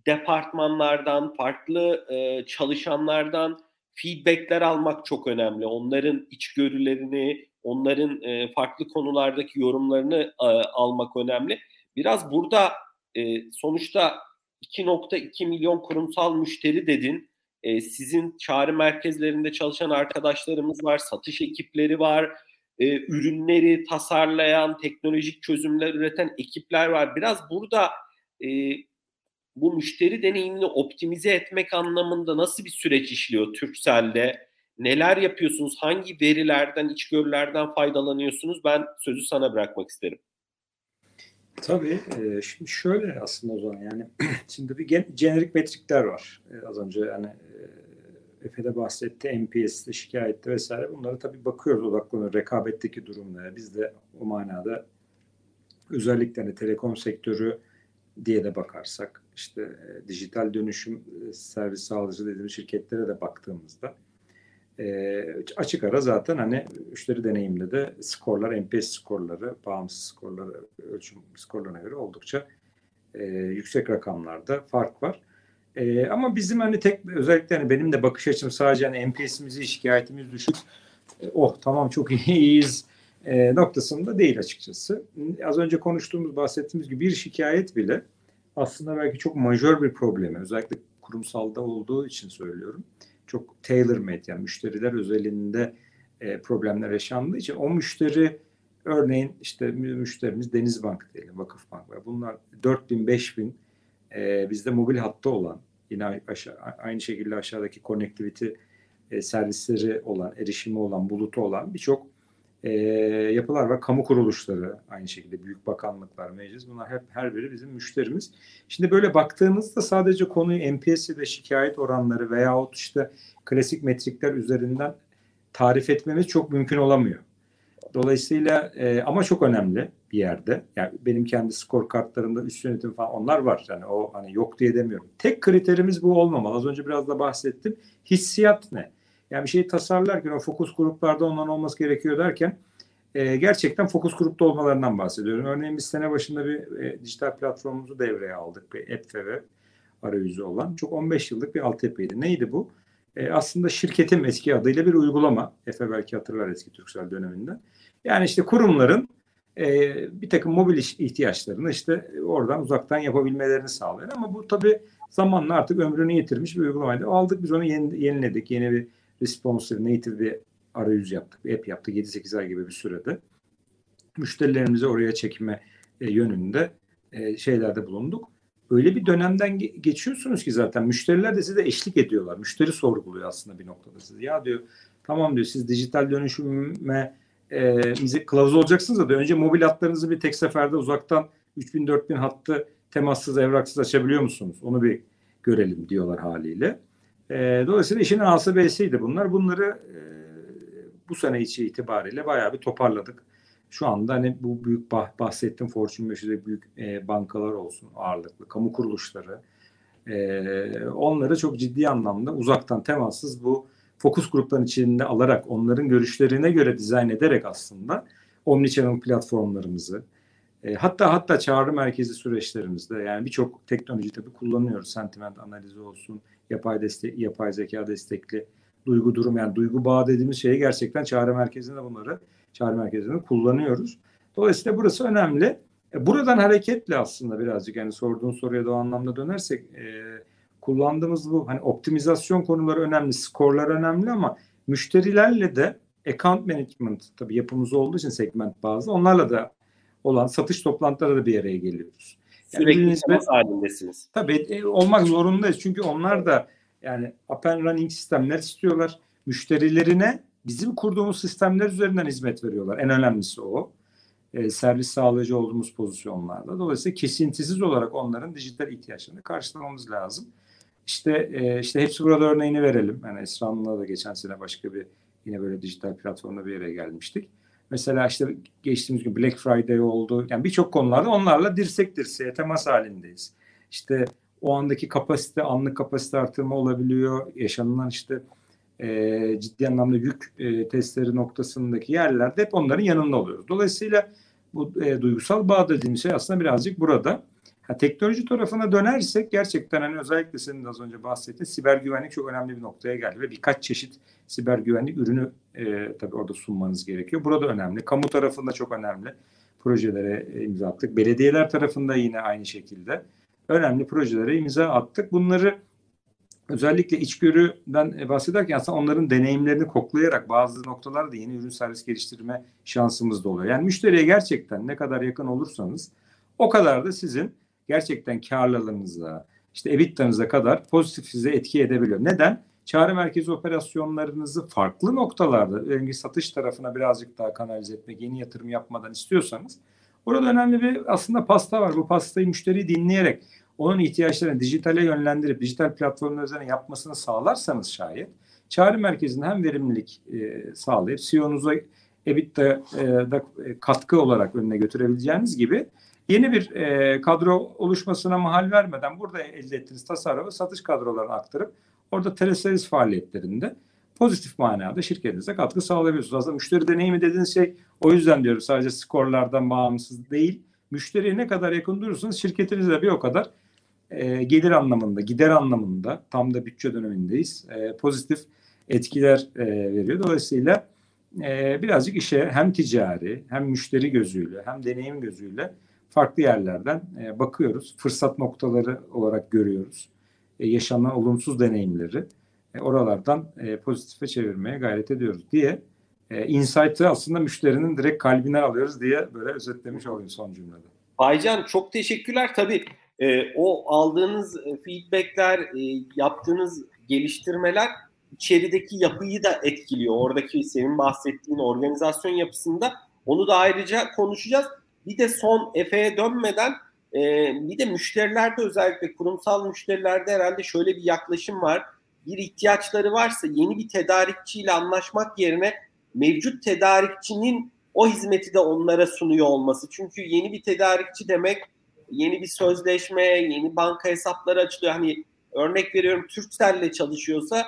S1: departmanlardan, farklı e, çalışanlardan feedbackler almak çok önemli. Onların içgörülerini, onların e, farklı konulardaki yorumlarını e, almak önemli. Biraz burada e, sonuçta 2.2 milyon kurumsal müşteri dedin. E, sizin çağrı merkezlerinde çalışan arkadaşlarımız var, satış ekipleri var, e, ürünleri tasarlayan, teknolojik çözümler üreten ekipler var. Biraz burada e, bu müşteri deneyimini optimize etmek anlamında nasıl bir süreç işliyor Türkcell'de? Neler yapıyorsunuz? Hangi verilerden, içgörülerden faydalanıyorsunuz? Ben sözü sana bırakmak isterim.
S2: Tabii. E, şimdi şöyle aslında o zaman yani şimdi bir gen, jenerik metrikler var. E, az önce hani e, Efe'de bahsetti, NPS'de, şikayette vesaire. Bunları tabii bakıyoruz odaklanıyor. Rekabetteki durumlara. Biz de o manada özellikle hani telekom sektörü diye de bakarsak işte e, dijital dönüşüm e, servis sağlayıcı dediğimiz şirketlere de baktığımızda e, açık ara zaten hani müşteri deneyimde de skorlar, NPS skorları, bağımsız skorları, ölçüm skorlarına göre oldukça e, yüksek rakamlarda fark var. E, ama bizim hani tek özellikle hani benim de bakış açım sadece hani NPS'imizi, şikayetimiz düşük. E, oh tamam çok iyiyiz e, noktasında değil açıkçası. Az önce konuştuğumuz, bahsettiğimiz gibi bir şikayet bile aslında belki çok majör bir problemi, özellikle kurumsalda olduğu için söylüyorum çok tailor made yani müşteriler özelinde e, problemler yaşandığı için o müşteri örneğin işte müşterimiz Denizbank diyelim, Vakıfbank var. Bunlar 4000 5000 e, bizde mobil hatta olan yine aşağı, aynı şekilde aşağıdaki connectivity e, servisleri olan, erişimi olan, bulutu olan birçok e, yapılar var. Kamu kuruluşları aynı şekilde büyük bakanlıklar, meclis bunlar hep her biri bizim müşterimiz. Şimdi böyle baktığınızda sadece konuyu NPS ile şikayet oranları veyahut işte klasik metrikler üzerinden tarif etmemiz çok mümkün olamıyor. Dolayısıyla e, ama çok önemli bir yerde. Yani benim kendi skor kartlarımda üst yönetim falan onlar var. Yani o hani yok diye demiyorum. Tek kriterimiz bu olmamalı. Az önce biraz da bahsettim. Hissiyat ne? Yani bir şeyi tasarlarken o fokus gruplarda ondan olması gerekiyor derken e, gerçekten fokus grupta olmalarından bahsediyorum. Örneğin biz sene başında bir e, dijital platformumuzu devreye aldık. Bir app ve arayüzü olan. Çok 15 yıllık bir altyapıydı. Neydi bu? E, aslında şirketin eski adıyla bir uygulama. Efe belki hatırlar eski Türksel döneminde. Yani işte kurumların e, bir takım mobil ihtiyaçlarını işte oradan uzaktan yapabilmelerini sağlıyor. Ama bu tabii zamanla artık ömrünü yitirmiş bir uygulamaydı. Aldık biz onu yeni, yeniledik. Yeni bir responsive native bir arayüz yaptık. Bir app yaptık 7-8 ay gibi bir sürede. Müşterilerimizi oraya çekme e, yönünde e, şeylerde bulunduk. Öyle bir dönemden geçiyorsunuz ki zaten müşteriler de size eşlik ediyorlar. Müşteri sorguluyor aslında bir noktada sizi. Ya diyor tamam diyor siz dijital dönüşüme e, kılavuz olacaksınız da diyor. önce mobil hatlarınızı bir tek seferde uzaktan 3000-4000 hattı temassız evraksız açabiliyor musunuz? Onu bir görelim diyorlar haliyle. E, dolayısıyla işin A'sı B'siydi bunlar. Bunları e, bu sene içi itibariyle bayağı bir toparladık. Şu anda hani bu büyük bah, bahsettiğim Fortune 500'de büyük e, bankalar olsun ağırlıklı, kamu kuruluşları e, onları çok ciddi anlamda uzaktan temassız bu fokus grupların içinde alarak onların görüşlerine göre dizayn ederek aslında omnichannel platformlarımızı e, hatta hatta çağrı merkezi süreçlerimizde yani birçok teknoloji tabii kullanıyoruz. Sentiment analizi olsun, yapay destek, yapay zeka destekli duygu durum yani duygu bağı dediğimiz şeyi gerçekten çağrı merkezinde bunları çağrı merkezinde kullanıyoruz. Dolayısıyla burası önemli. E, buradan hareketle aslında birazcık yani sorduğun soruya da o anlamda dönersek e, kullandığımız bu hani optimizasyon konuları önemli, skorlar önemli ama müşterilerle de account management tabii yapımız olduğu için segment bazı onlarla da olan satış toplantıları da bir araya geliyoruz.
S1: Yani Sürekli temas halindesiniz.
S2: Tabii e, olmak zorundayız. Çünkü onlar da yani up and running sistemler istiyorlar. Müşterilerine bizim kurduğumuz sistemler üzerinden hizmet veriyorlar. En önemlisi o. E, servis sağlayıcı olduğumuz pozisyonlarda. Dolayısıyla kesintisiz olarak onların dijital ihtiyaçlarını karşılamamız lazım. İşte e, işte hepsi burada örneğini verelim. Yani Esra'nınla da geçen sene başka bir yine böyle dijital platformda bir yere gelmiştik. Mesela işte geçtiğimiz gün Black Friday oldu. Yani birçok konularda onlarla dirsek dirseğe temas halindeyiz. İşte o andaki kapasite, anlık kapasite artırma olabiliyor. Yaşanılan işte e, ciddi anlamda yük e, testleri noktasındaki yerlerde hep onların yanında oluyoruz. Dolayısıyla bu e, duygusal bağ dediğimiz şey aslında birazcık burada. Ha, teknoloji tarafına dönersek gerçekten hani özellikle senin az önce bahsettiğin siber güvenlik çok önemli bir noktaya geldi ve birkaç çeşit siber güvenlik ürünü e, tabii orada sunmanız gerekiyor. Burada önemli. Kamu tarafında çok önemli projelere e, imza attık. Belediyeler tarafında yine aynı şekilde önemli projelere imza attık. Bunları özellikle içgörüden bahsederken aslında onların deneyimlerini koklayarak bazı noktalarda yeni ürün servis geliştirme şansımız da oluyor. Yani müşteriye gerçekten ne kadar yakın olursanız o kadar da sizin gerçekten karlılığınıza, işte EBITDA'nıza kadar pozitif size etki edebiliyor. Neden? Çağrı merkezi operasyonlarınızı farklı noktalarda, örneğin satış tarafına birazcık daha kanalize etmek, yeni yatırım yapmadan istiyorsanız Orada önemli bir aslında pasta var. Bu pastayı müşteri dinleyerek onun ihtiyaçlarını dijitale yönlendirip dijital platformlar üzerine yapmasını sağlarsanız şayet çağrı merkezinde hem verimlilik e, sağlayıp CEO'nuza EBITDA'da e, katkı olarak önüne götürebileceğiniz gibi yeni bir e, kadro oluşmasına mahal vermeden burada elde ettiğiniz tasarrufu satış kadrolarına aktarıp orada teleservis faaliyetlerinde pozitif manada şirketinize katkı sağlayabiliyorsunuz. Aslında müşteri deneyimi dediğiniz şey o yüzden diyorum sadece skorlardan bağımsız değil. Müşteriye ne kadar yakın durursanız şirketinize bir o kadar e, gelir anlamında, gider anlamında tam da bütçe dönemindeyiz. E, pozitif etkiler e, veriyor. Dolayısıyla e, birazcık işe hem ticari hem müşteri gözüyle hem deneyim gözüyle farklı yerlerden e, bakıyoruz. Fırsat noktaları olarak görüyoruz. E, yaşanan olumsuz deneyimleri e, oralardan e, pozitife çevirmeye gayret ediyoruz diye e, insight'ı aslında müşterinin direkt kalbine alıyoruz diye böyle özetlemiş olayım son cümlede.
S1: Baycan çok teşekkürler. Tabii e, o aldığınız e, feedbackler, e, yaptığınız geliştirmeler içerideki yapıyı da etkiliyor. Oradaki senin bahsettiğin organizasyon yapısında onu da ayrıca konuşacağız. Bir de son Efe'ye dönmeden e, bir de müşterilerde özellikle kurumsal müşterilerde herhalde şöyle bir yaklaşım var bir ihtiyaçları varsa yeni bir tedarikçiyle anlaşmak yerine mevcut tedarikçinin o hizmeti de onlara sunuyor olması. Çünkü yeni bir tedarikçi demek yeni bir sözleşme, yeni banka hesapları açılıyor. Hani örnek veriyorum Turkcell'le çalışıyorsa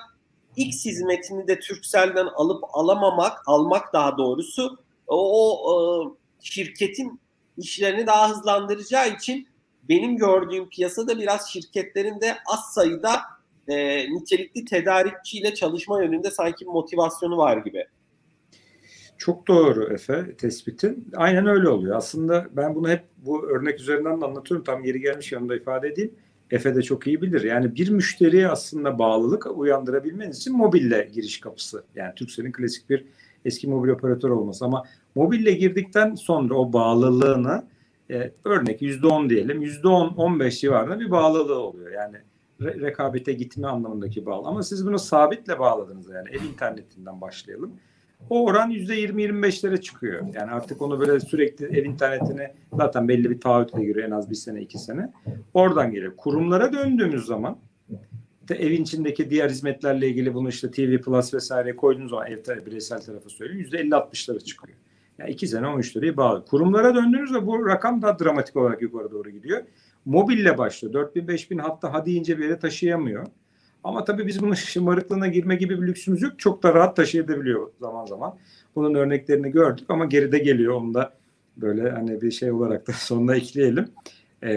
S1: X hizmetini de Turkcell'den alıp alamamak, almak daha doğrusu o, o şirketin işlerini daha hızlandıracağı için benim gördüğüm piyasada biraz şirketlerin de az sayıda e, nitelikli tedarikçiyle çalışma yönünde sanki motivasyonu var gibi.
S2: Çok doğru Efe tespitin. Aynen öyle oluyor. Aslında ben bunu hep bu örnek üzerinden de anlatıyorum. Tam yeri gelmiş yanında ifade edeyim. Efe de çok iyi bilir. Yani bir müşteriye aslında bağlılık uyandırabilmeniz için mobille giriş kapısı. Yani Türkcell'in klasik bir eski mobil operatör olması. Ama mobille girdikten sonra o bağlılığını e, örnek %10 diyelim %10-15 civarında bir bağlılığı oluyor. Yani re- rekabete gitme anlamındaki bağlı. Ama siz bunu sabitle bağladınız yani ev internetinden başlayalım. O oran %20-25'lere çıkıyor. Yani artık onu böyle sürekli ev internetine zaten belli bir taahhütle giriyor en az bir sene iki sene. Oradan geliyor. Kurumlara döndüğümüz zaman de evin içindeki diğer hizmetlerle ilgili bunu işte TV Plus vesaire koyduğunuz zaman ev bireysel tarafı söyleyeyim %50-60'lara çıkıyor. Yani iki sene 13 lirayı bağlı. Kurumlara döndüğünüzde bu rakam daha dramatik olarak yukarı doğru gidiyor. Mobille başlıyor. 4000 5000 hatta hadi ince bir yere taşıyamıyor. Ama tabii biz bunun şımarıklığına girme gibi bir lüksümüz yok. Çok da rahat taşıyabiliyor zaman zaman. Bunun örneklerini gördük ama geride geliyor. Onu da böyle hani bir şey olarak da sonuna ekleyelim. E,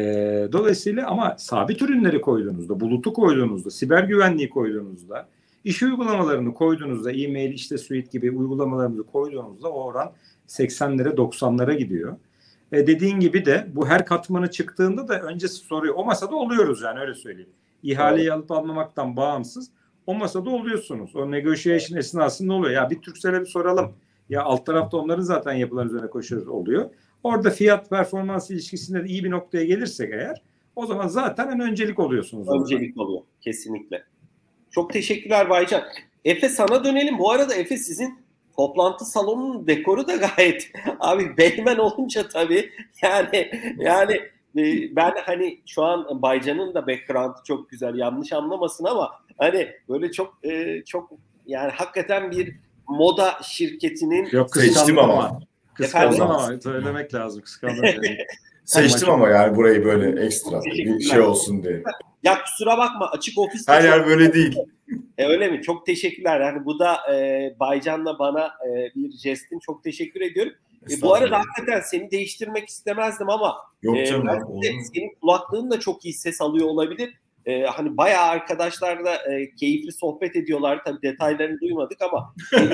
S2: dolayısıyla ama sabit ürünleri koyduğunuzda, bulutu koyduğunuzda, siber güvenliği koyduğunuzda, iş uygulamalarını koyduğunuzda, e-mail, işte suite gibi uygulamalarımızı koyduğunuzda o oran 80'lere 90'lara gidiyor. E, dediğin gibi de bu her katmanı çıktığında da öncesi soruyor. O masada oluyoruz yani öyle söyleyeyim. İhaleyi alıp almamaktan bağımsız o masada oluyorsunuz. O negotiation esnasında oluyor. Ya bir Türksel'e bir soralım. Ya alt tarafta onların zaten yapılan üzerine koşuyoruz oluyor. Orada fiyat performans ilişkisinde de iyi bir noktaya gelirsek eğer o zaman zaten en öncelik oluyorsunuz.
S1: Öncelik orada. oluyor kesinlikle. Çok teşekkürler Baycan. Efe sana dönelim. Bu arada Efe sizin toplantı salonunun dekoru da gayet abi Beymen olunca tabii yani yani e, ben hani şu an Baycan'ın da background'ı çok güzel yanlış anlamasın ama hani böyle çok e, çok yani hakikaten bir moda şirketinin
S2: Yok
S3: seçtim ama.
S2: Kıskandım ama söylemek lazım kıskandım.
S3: Seçtim ama yani burayı böyle ekstra bir şey olsun diye.
S1: Ya kusura bakma açık ofis.
S3: Her yer böyle değil.
S1: E, öyle mi? Çok teşekkürler. Yani bu da e, Baycan'la bana e, bir jestin. Çok teşekkür ediyorum. E, bu arada hakikaten seni değiştirmek istemezdim ama
S3: Yok canım,
S1: e, senin kulaklığın da çok iyi ses alıyor olabilir. E, hani bayağı arkadaşlar da e, keyifli sohbet ediyorlar. Tabii detaylarını duymadık ama e,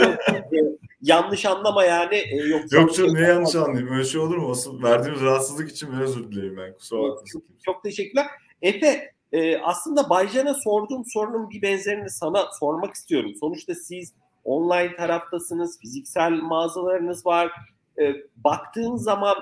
S1: e, yanlış anlama yani. E,
S3: yoksa Yok canım ne yanlış anlayayım? Öyle şey olur mu? Asıl verdiğimiz rahatsızlık için özür dilerim ben. Kusura bakmayın.
S1: Çok, çok teşekkürler. Efe e, aslında Baycan'a sorduğum sorunun bir benzerini sana sormak istiyorum. Sonuçta siz online taraftasınız, fiziksel mağazalarınız var. E, baktığın zaman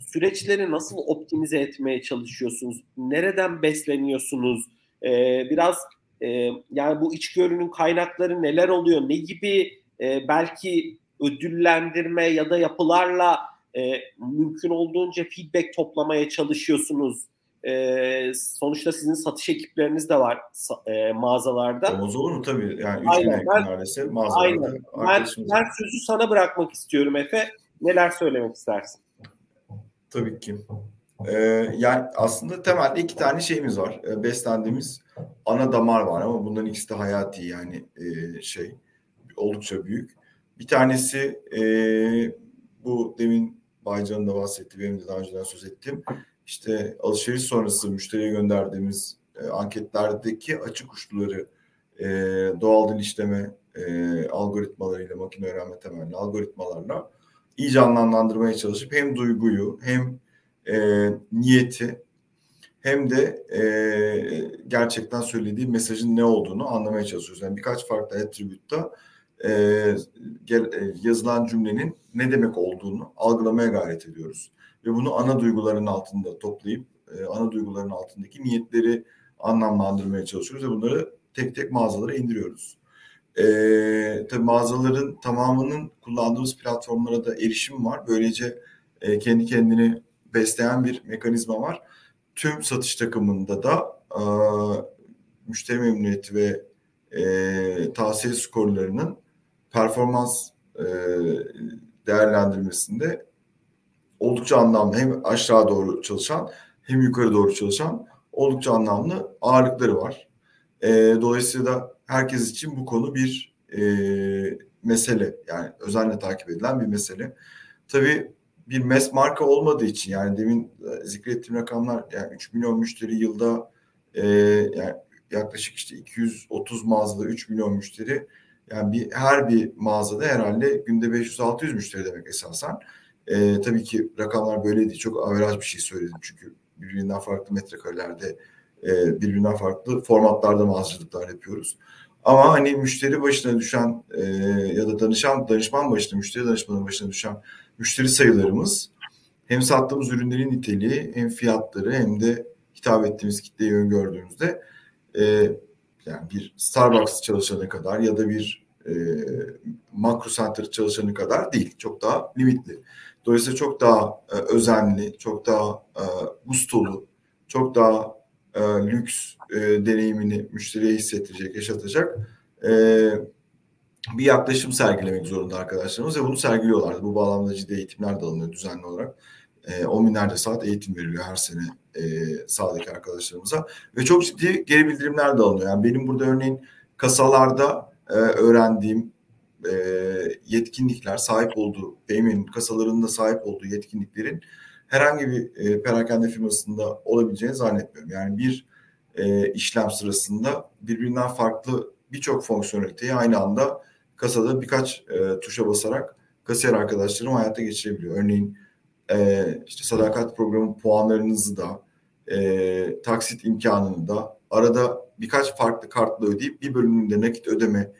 S1: süreçleri nasıl optimize etmeye çalışıyorsunuz? Nereden besleniyorsunuz? E, biraz e, yani bu içgörünün kaynakları neler oluyor? Ne gibi e, belki ödüllendirme ya da yapılarla e, mümkün olduğunca feedback toplamaya çalışıyorsunuz? E, sonuçta sizin satış ekipleriniz de var e, mağazalarda.
S3: Olmaz olur mu tabii. Yani üç aynen. Ben, neredeyse mağazalarda.
S1: Aynen. Ben, ben sözü sana bırakmak istiyorum Efe. Neler söylemek istersin?
S3: Tabii ki. Ee, yani aslında temelde iki tane şeyimiz var. Ee, beslendiğimiz ana damar var ama bunların ikisi de hayati yani e, şey oldukça büyük. Bir tanesi e, bu demin Baycan'ın da bahsetti, benim de daha önceden söz ettiğim işte alışveriş sonrası müşteriye gönderdiğimiz e, anketlerdeki açık uçluları e, doğal dil işleme e, algoritmalarıyla, makine öğrenme temelli algoritmalarla iyice anlamlandırmaya çalışıp hem duyguyu hem e, niyeti hem de e, gerçekten söylediği mesajın ne olduğunu anlamaya çalışıyoruz. Yani birkaç farklı attribute'da e, e, yazılan cümlenin ne demek olduğunu algılamaya gayret ediyoruz. Ve bunu ana duyguların altında toplayıp e, ana duyguların altındaki niyetleri anlamlandırmaya çalışıyoruz ve bunları tek tek mağazalara indiriyoruz. E, tabii mağazaların tamamının kullandığımız platformlara da erişim var. Böylece e, kendi kendini besleyen bir mekanizma var. Tüm satış takımında da e, müşteri memnuniyeti ve e, tavsiye skorlarının performans e, değerlendirmesinde oldukça anlamlı hem aşağı doğru çalışan hem yukarı doğru çalışan oldukça anlamlı ağırlıkları var. E, dolayısıyla herkes için bu konu bir e, mesele yani özenle takip edilen bir mesele. Tabii bir mes marka olmadığı için yani demin e, zikrettiğim rakamlar yani 3 milyon müşteri yılda e, yani yaklaşık işte 230 mağazada 3 milyon müşteri yani bir her bir mağazada herhalde günde 500-600 müşteri demek esasen. E, tabii ki rakamlar böyle değil. Çok averaj bir şey söyledim çünkü birbirinden farklı metrekarelerde e, birbirinden farklı formatlarda mağazacılıklar yapıyoruz. Ama hani müşteri başına düşen e, ya da danışan danışman başına, müşteri danışmanın başına düşen müşteri sayılarımız hem sattığımız ürünlerin niteliği hem fiyatları hem de hitap ettiğimiz kitleyi öngördüğümüzde e, yani bir Starbucks çalışanı kadar ya da bir e, Makro Center çalışanı kadar değil. Çok daha limitli. Dolayısıyla çok daha e, özenli, çok daha e, gustolu, çok daha e, lüks e, deneyimini müşteriye hissettirecek, yaşatacak e, bir yaklaşım sergilemek zorunda arkadaşlarımız ve bunu sergiliyorlar. Bu bağlamda ciddi eğitimler de alınıyor düzenli olarak. E, on binlerce saat eğitim veriliyor her sene e, sahadaki arkadaşlarımıza ve çok ciddi geri bildirimler de alınıyor. Yani benim burada örneğin kasalarda e, öğrendiğim e, yetkinlikler sahip olduğu, BMW'nin kasalarında sahip olduğu yetkinliklerin herhangi bir e, perakende firmasında olabileceğini zannetmiyorum. Yani bir e, işlem sırasında birbirinden farklı birçok fonksiyoneliteyi aynı anda kasada birkaç e, tuşa basarak kasiyer arkadaşlarım hayata geçirebiliyor. Örneğin e, işte sadakat programı puanlarınızı da e, taksit imkanını da arada birkaç farklı kartla ödeyip bir bölümünde nakit ödeme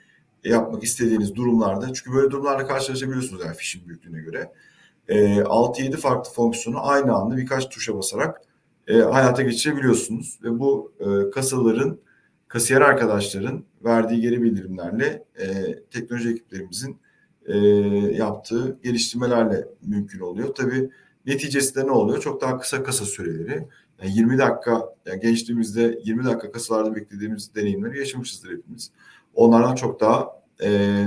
S3: yapmak istediğiniz durumlarda çünkü böyle durumlarla karşılaşabiliyorsunuz yani fişin büyüklüğüne göre e, 6-7 farklı fonksiyonu aynı anda birkaç tuşa basarak e, hayata geçirebiliyorsunuz ve bu e, kasaların kasiyer arkadaşların verdiği geri bildirimlerle e, teknoloji ekiplerimizin e, yaptığı geliştirmelerle mümkün oluyor. Tabii neticesinde ne oluyor? Çok daha kısa kasa süreleri. Yani 20 dakika, yani gençliğimizde 20 dakika kasalarda beklediğimiz deneyimleri yaşamışızdır hepimiz. Onlardan çok daha e,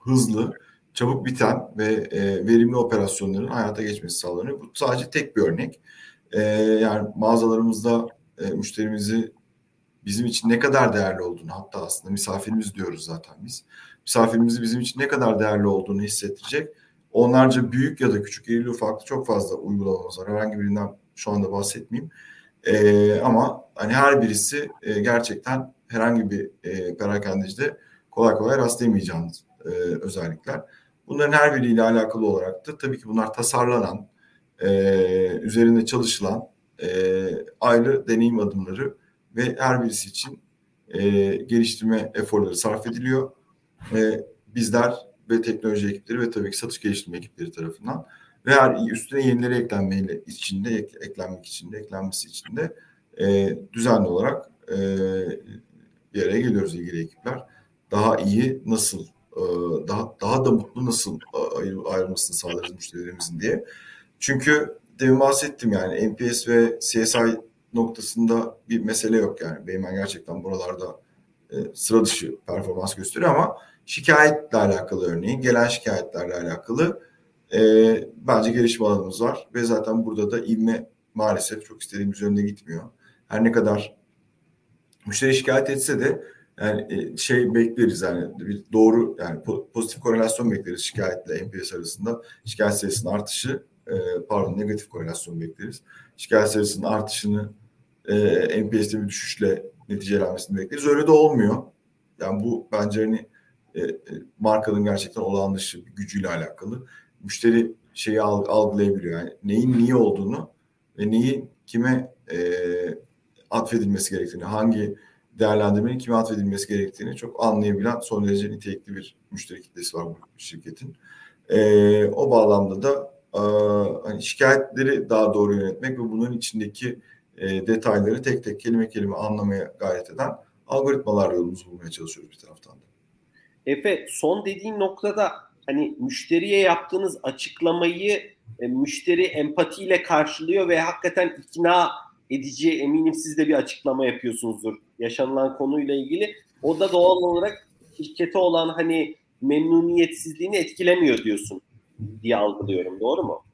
S3: hızlı, çabuk biten ve e, verimli operasyonların hayata geçmesi sağlanıyor. Bu sadece tek bir örnek. E, yani mağazalarımızda e, müşterimizi bizim için ne kadar değerli olduğunu hatta aslında misafirimiz diyoruz zaten biz. Misafirimizi bizim için ne kadar değerli olduğunu hissettirecek onlarca büyük ya da küçük irili ufaklı çok fazla uygulamamız var. Herhangi birinden şu anda bahsetmeyeyim. E, ama hani her birisi e, gerçekten herhangi bir e, perakendecide kolay kolay rastlayamayacağınız e, özellikler. Bunların her biriyle alakalı olarak da tabii ki bunlar tasarlanan, e, üzerinde çalışılan e, ayrı deneyim adımları ve her birisi için e, geliştirme eforları sarf ediliyor. E, bizler ve teknoloji ekipleri ve tabii ki satış geliştirme ekipleri tarafından ve her üstüne yenileri eklenmeyle içinde ek, eklenmek için de eklenmesi için de e, düzenli olarak e, bir araya geliyoruz ilgili ekipler. Daha iyi nasıl e, daha daha da mutlu nasıl e, ayrılmasını sağlarız müşterilerimizin diye. Çünkü demin bahsettim yani NPS ve CSI noktasında bir mesele yok yani. Beymen gerçekten buralarda e, sıra dışı performans gösteriyor ama şikayetle alakalı örneğin gelen şikayetlerle alakalı e, bence gelişme alanımız var ve zaten burada da ilme maalesef çok istediğimiz yönde gitmiyor. Her ne kadar müşteri şikayet etse de yani e, şey bekleriz yani bir doğru yani pozitif korelasyon bekleriz şikayetle NPS arasında şikayet sayısının artışı e, pardon negatif korelasyon bekleriz. Şikayet sayısının artışını e, bir düşüşle neticelenmesini bekleriz. Öyle de olmuyor. Yani bu bence hani e, markanın gerçekten olağan dışı bir gücüyle alakalı. Müşteri şeyi algılayabiliyor. Yani neyin niye olduğunu ve neyi kime e, atfedilmesi gerektiğini, hangi değerlendirmenin kime atfedilmesi gerektiğini çok anlayabilen son derece nitelikli bir müşteri kitlesi var bu şirketin. E, o bağlamda da e, hani şikayetleri daha doğru yönetmek ve bunun içindeki e, detayları tek tek kelime kelime anlamaya gayret eden algoritmalar yolumuzu bulmaya çalışıyoruz bir taraftan da.
S1: Efe son dediğin noktada hani müşteriye yaptığınız açıklamayı e, müşteri empatiyle karşılıyor ve hakikaten ikna edici eminim siz de bir açıklama yapıyorsunuzdur yaşanılan konuyla ilgili. O da doğal olarak şirkete olan hani memnuniyetsizliğini etkilemiyor diyorsun. diye algılıyorum. Doğru mu?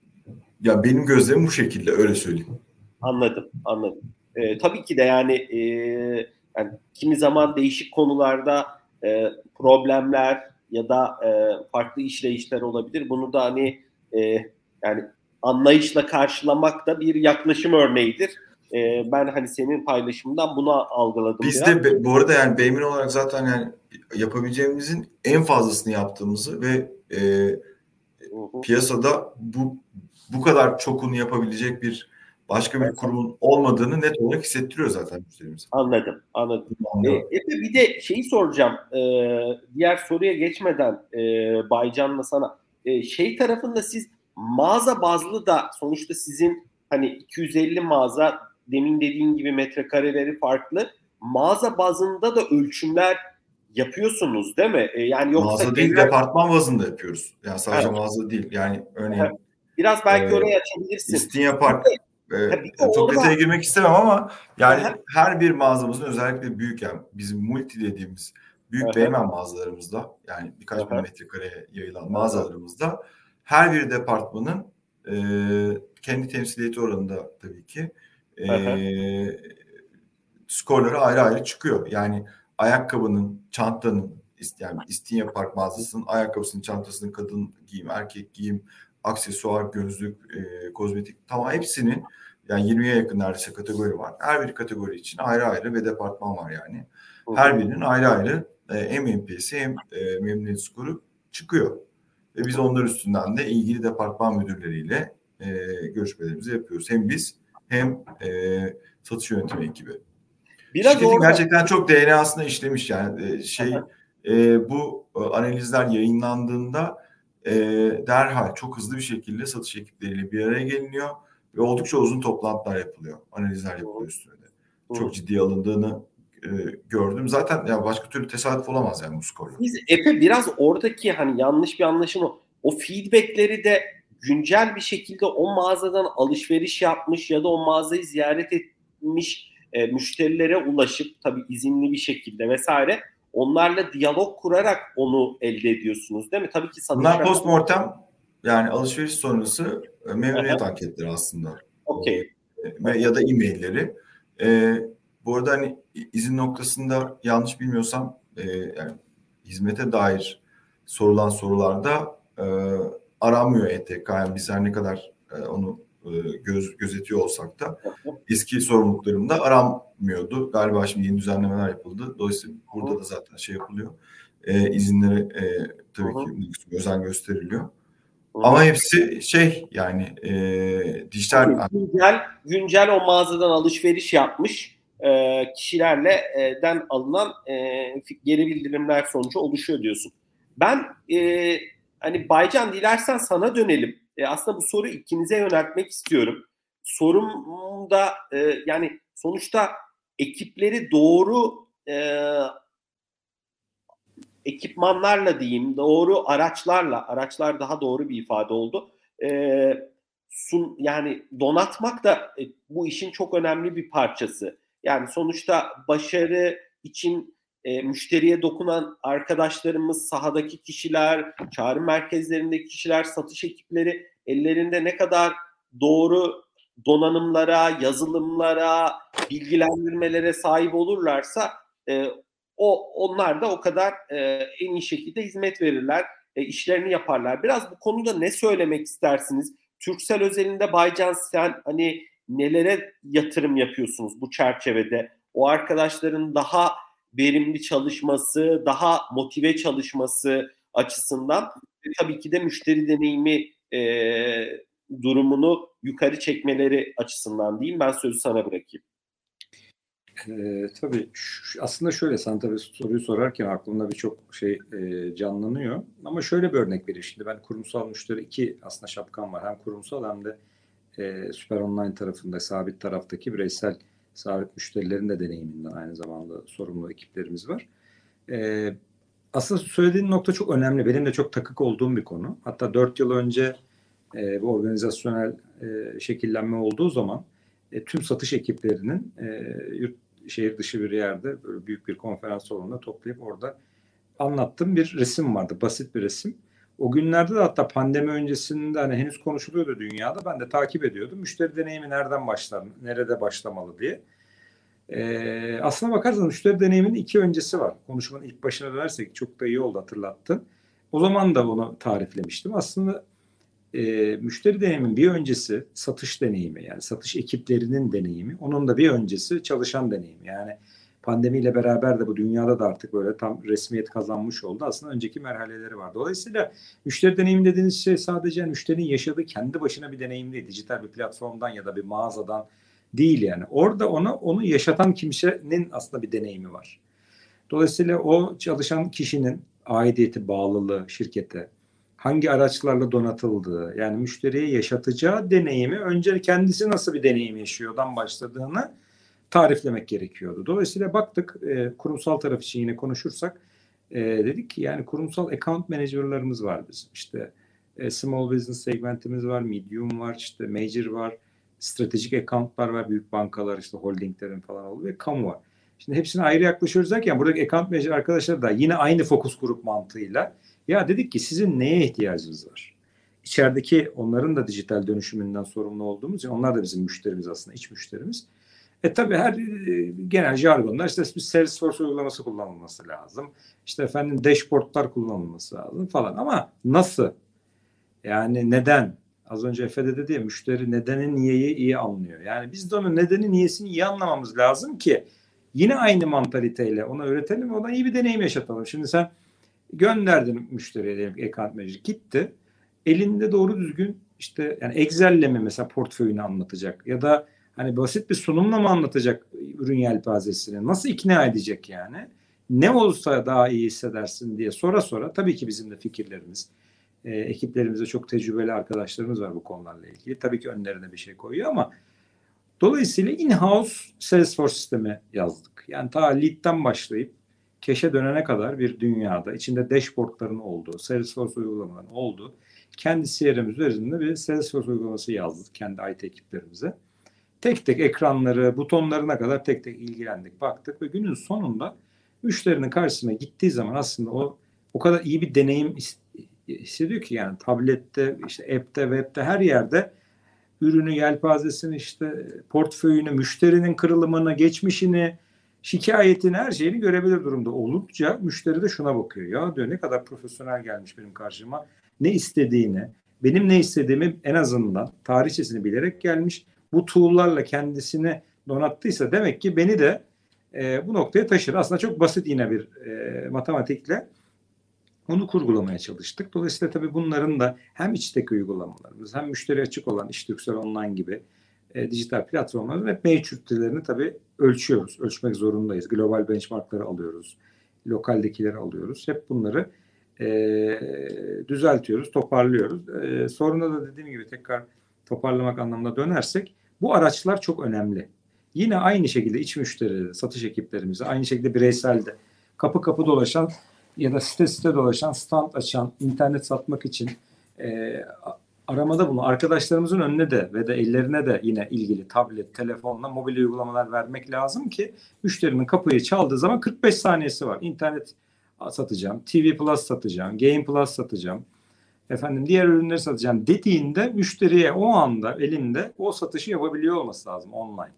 S3: Ya benim gözlemim bu şekilde öyle söyleyeyim.
S1: Anladım, anladım. E, tabii ki de yani, e, yani kimi zaman değişik konularda e, problemler ya da e, farklı işleyişler olabilir. Bunu da hani e, yani anlayışla karşılamak da bir yaklaşım örneğidir. E, ben hani senin paylaşımından bunu algıladım.
S3: Biz biraz. de bu arada yani Beymin olarak zaten yani yapabileceğimizin en fazlasını yaptığımızı ve e, piyasada bu bu kadar çokunu yapabilecek bir başka bir kurumun olmadığını net olarak hissettiriyor zaten müşterimiz.
S1: Anladım, anladım. anladım. E, bir de şeyi soracağım. E, diğer soruya geçmeden e, Baycan'la sana. E, şey tarafında siz mağaza bazlı da sonuçta sizin hani 250 mağaza demin dediğin gibi metrekareleri farklı. Mağaza bazında da ölçümler yapıyorsunuz değil mi? E, yani
S3: yoksa mağaza değil, genel... departman bazında yapıyoruz. Yani sadece evet. mağaza değil. Yani örneğin
S1: Biraz belki e, oraya açabilirsin.
S3: İstinye Park ee, çok detaya girmek istemem ama yani Aha. her bir mağazamızın özellikle büyük yani bizim multi dediğimiz büyük Aha. Beymen mağazalarımızda yani birkaç Aha. bin metrekareye yayılan mağazalarımızda her bir departmanın e, kendi temsiliyeti oranında tabii ki e, skorları ayrı ayrı çıkıyor. Yani ayakkabının, çantanın, yani İstinye Park mağazasının ayakkabısının, çantasının kadın giyim, erkek giyim, aksesuar, gözlük, e, kozmetik tamam hepsinin yani 20'ye yakın neredeyse kategori var. Her bir kategori için ayrı ayrı ve departman var yani. Her birinin ayrı ayrı e, hem NPS'i hem e, memnuniyet skoru çıkıyor. Ve biz onlar üstünden de ilgili departman müdürleriyle e, görüşmelerimizi yapıyoruz. Hem biz hem e, satış yönetimi ekibi. Biraz Şirketin orada... gerçekten çok DNA'sına işlemiş yani e, şey e, bu analizler yayınlandığında e, derhal çok hızlı bir şekilde satış ekipleriyle bir araya geliniyor ve oldukça uzun toplantılar yapılıyor. Analizler yapılıyor üstüne de. Çok ciddi alındığını e, gördüm. Zaten ya başka türlü tesadüf olamaz yani bu skorla.
S1: Biz Efe biraz oradaki hani yanlış bir anlaşılma o feedbackleri de güncel bir şekilde o mağazadan alışveriş yapmış ya da o mağazayı ziyaret etmiş e, müşterilere ulaşıp tabii izinli bir şekilde vesaire onlarla diyalog kurarak onu elde ediyorsunuz değil mi? Tabii ki
S3: satış Bunlar postmortem yani alışveriş sonrası e, memnuniyet anketleri aslında.
S1: Okey.
S3: E, ya da e-mailleri. E, bu arada hani izin noktasında yanlış bilmiyorsam e, yani hizmete dair sorulan sorularda e, aranmıyor ETK. Yani biz her ne kadar e, onu e, göz, gözetiyor olsak da eski sorumluluklarımda aranmıyordu. Galiba şimdi yeni düzenlemeler yapıldı. Dolayısıyla burada da zaten şey yapılıyor. E, izinlere e, tabii ki özen gösteriliyor. Ama hepsi şey yani e, dijital
S1: güncel güncel o mağazadan alışveriş yapmış e, kişilerle e, den alınan e, geri bildirimler sonucu oluşuyor diyorsun. Ben e, hani Baycan dilersen sana dönelim. E, aslında bu soruyu ikinize yöneltmek istiyorum. Sorum da e, yani sonuçta ekipleri doğru e, ekipmanlarla diyeyim, doğru araçlarla, araçlar daha doğru bir ifade oldu. E, sun, yani donatmak da e, bu işin çok önemli bir parçası. Yani sonuçta başarı için e, müşteriye dokunan arkadaşlarımız, sahadaki kişiler, çağrı merkezlerindeki kişiler, satış ekipleri ellerinde ne kadar doğru donanımlara, yazılımlara, bilgilendirmelere sahip olurlarsa e, o onlar da o kadar e, en iyi şekilde hizmet verirler, e, işlerini yaparlar. Biraz bu konuda ne söylemek istersiniz? Türksel özelinde Baycan sen hani nelere yatırım yapıyorsunuz bu çerçevede? O arkadaşların daha verimli çalışması, daha motive çalışması açısından ve tabii ki de müşteri deneyimi e, durumunu yukarı çekmeleri açısından diyeyim. Ben sözü sana bırakayım.
S2: E, tabii aslında şöyle sen tabii soruyu sorarken aklımda birçok şey e, canlanıyor. Ama şöyle bir örnek vereyim şimdi ben kurumsal müşteri iki aslında şapkam var. Hem kurumsal hem de e, süper online tarafında sabit taraftaki bireysel sabit müşterilerin de deneyiminden aynı zamanda sorumlu ekiplerimiz var. E, aslında söylediğin nokta çok önemli. Benim de çok takık olduğum bir konu. Hatta dört yıl önce e, bu organizasyonel e, şekillenme olduğu zaman e, tüm satış ekiplerinin e, yurt şehir dışı bir yerde böyle büyük bir konferans salonunda toplayıp orada anlattığım bir resim vardı. Basit bir resim. O günlerde de hatta pandemi öncesinde hani henüz konuşuluyordu dünyada. Ben de takip ediyordum. Müşteri deneyimi nereden başlar, nerede başlamalı diye. Ee, aslına bakarsanız müşteri deneyiminin iki öncesi var. Konuşmanın ilk başına dönersek çok da iyi oldu hatırlattın. O zaman da onu tariflemiştim. Aslında e, müşteri deneyimin bir öncesi satış deneyimi yani satış ekiplerinin deneyimi. Onun da bir öncesi çalışan deneyimi. Yani pandemiyle beraber de bu dünyada da artık böyle tam resmiyet kazanmış oldu. Aslında önceki merhaleleri var. Dolayısıyla müşteri deneyimi dediğiniz şey sadece müşterinin yaşadığı kendi başına bir deneyim değil. Dijital bir platformdan ya da bir mağazadan değil yani. Orada ona onu yaşatan kimsenin aslında bir deneyimi var. Dolayısıyla o çalışan kişinin aidiyeti, bağlılığı şirkete, hangi araçlarla donatıldığı, yani müşteriye yaşatacağı deneyimi önce kendisi nasıl bir deneyim yaşıyordan başladığını tariflemek gerekiyordu. Dolayısıyla baktık e, kurumsal taraf için yine konuşursak e, dedik ki yani kurumsal account manager'larımız var bizim. İşte e, small business segmentimiz var, medium var, işte major var, stratejik accountlar var, büyük bankalar işte holdinglerin falan oluyor ve kamu var. Şimdi hepsine ayrı yaklaşıyoruz derken buradaki account manager arkadaşlar da yine aynı fokus grup mantığıyla ya dedik ki sizin neye ihtiyacınız var? İçerideki onların da dijital dönüşümünden sorumlu olduğumuz için onlar da bizim müşterimiz aslında iç müşterimiz. E tabii her e, genel jargonlar işte bir Salesforce uygulaması kullanılması lazım. İşte efendim dashboardlar kullanılması lazım falan ama nasıl? Yani neden? Az önce Efe de dedi ya müşteri nedeni niyeyi iyi anlıyor. Yani biz de onun nedeni niyesini iyi anlamamız lazım ki yine aynı mantaliteyle ona öğretelim ve ona iyi bir deneyim yaşatalım. Şimdi sen gönderdin müşteriye diyelim manager gitti. Elinde doğru düzgün işte yani Excel'le mi mesela portföyünü anlatacak ya da hani basit bir sunumla mı anlatacak ürün yelpazesini? Nasıl ikna edecek yani? Ne olsa daha iyi hissedersin diye sonra sonra tabii ki bizim de fikirlerimiz, e, ekiplerimizde çok tecrübeli arkadaşlarımız var bu konularla ilgili. Tabii ki önlerine bir şey koyuyor ama dolayısıyla in-house Salesforce sistemi yazdık. Yani ta lead'den başlayıp keşe dönene kadar bir dünyada içinde dashboardların olduğu, Salesforce uygulamaların olduğu kendi CRM üzerinde bir Salesforce uygulaması yazdık kendi IT ekiplerimize. Tek tek ekranları, butonlarına kadar tek tek ilgilendik, baktık ve günün sonunda müşterinin karşısına gittiği zaman aslında o o kadar iyi bir deneyim hissediyor ki yani tablette, işte app'te, web'te her yerde ürünü, yelpazesini, işte portföyünü, müşterinin kırılımını, geçmişini, şikayetini, her şeyini görebilir durumda olunca müşteri de şuna bakıyor. Ya diyor ne kadar profesyonel gelmiş benim karşıma. Ne istediğini, benim ne istediğimi en azından tarihçesini bilerek gelmiş. Bu tool'larla kendisini donattıysa demek ki beni de e, bu noktaya taşır. Aslında çok basit yine bir e, matematikle onu kurgulamaya çalıştık. Dolayısıyla tabii bunların da hem içteki uygulamalarımız hem müşteri açık olan İştürksel Online gibi e, dijital platformların hep mevcutlarını tabii ölçüyoruz. Ölçmek zorundayız. Global benchmarkları alıyoruz. Lokaldekileri alıyoruz. Hep bunları e, düzeltiyoruz, toparlıyoruz. E, sonra da dediğim gibi tekrar toparlamak anlamında dönersek bu araçlar çok önemli. Yine aynı şekilde iç müşteri, satış ekiplerimize, aynı şekilde bireyselde kapı kapı dolaşan ya da site site dolaşan, stand açan, internet satmak için e, aramada bunu arkadaşlarımızın önüne de ve de ellerine de yine ilgili tablet, telefonla mobil uygulamalar vermek lazım ki müşterinin kapıyı çaldığı zaman 45 saniyesi var. İnternet satacağım, TV Plus satacağım, Game Plus satacağım, efendim diğer ürünleri satacağım dediğinde müşteriye o anda elinde o satışı yapabiliyor olması lazım online.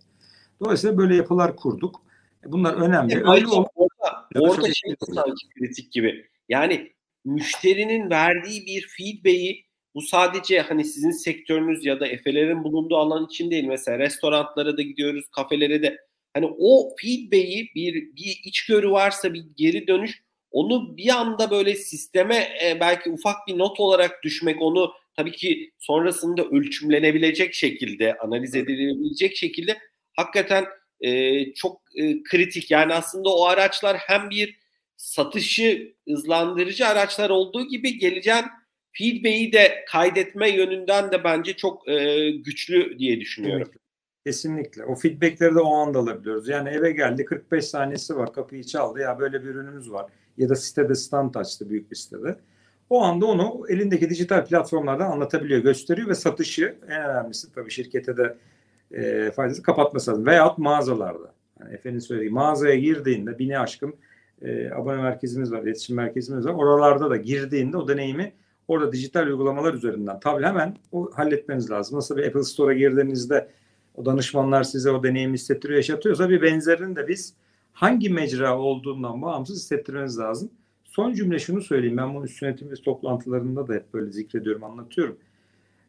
S2: Dolayısıyla böyle yapılar kurduk. Bunlar önemli.
S1: Yani Öyle orada, orada şey sanki kritik gibi. Yani müşterinin verdiği bir feedback'i bu sadece hani sizin sektörünüz ya da Efe'lerin bulunduğu alan için değil. Mesela restoranlara da gidiyoruz, kafelere de. Hani o feedback'i bir, bir içgörü varsa bir geri dönüş onu bir anda böyle sisteme e, belki ufak bir not olarak düşmek onu tabii ki sonrasında ölçümlenebilecek şekilde analiz edilebilecek şekilde hakikaten e, çok e, kritik. Yani aslında o araçlar hem bir satışı hızlandırıcı araçlar olduğu gibi geleceğin feedback'i de kaydetme yönünden de bence çok e, güçlü diye düşünüyorum.
S2: Kesinlikle. O feedbackleri de o anda alabiliyoruz. Yani eve geldi 45 saniyesi var kapıyı çaldı ya böyle bir ürünümüz var. Ya da sitede stand açtı büyük bir sitede. O anda onu elindeki dijital platformlardan anlatabiliyor, gösteriyor ve satışı en önemlisi tabii şirkete de e, faydası kapatması lazım. Veyahut mağazalarda. Yani Efe'nin söylediği mağazaya girdiğinde bine aşkın e, abone merkezimiz var, iletişim merkezimiz var. Oralarda da girdiğinde o deneyimi Orada dijital uygulamalar üzerinden tabii hemen o halletmeniz lazım. Nasıl bir Apple Store'a girdiğinizde o danışmanlar size o deneyimi hissettiriyor, yaşatıyorsa bir benzerini de biz hangi mecra olduğundan bağımsız hissettirmeniz lazım. Son cümle şunu söyleyeyim. Ben bunu üst yönetim toplantılarında da hep böyle zikrediyorum, anlatıyorum.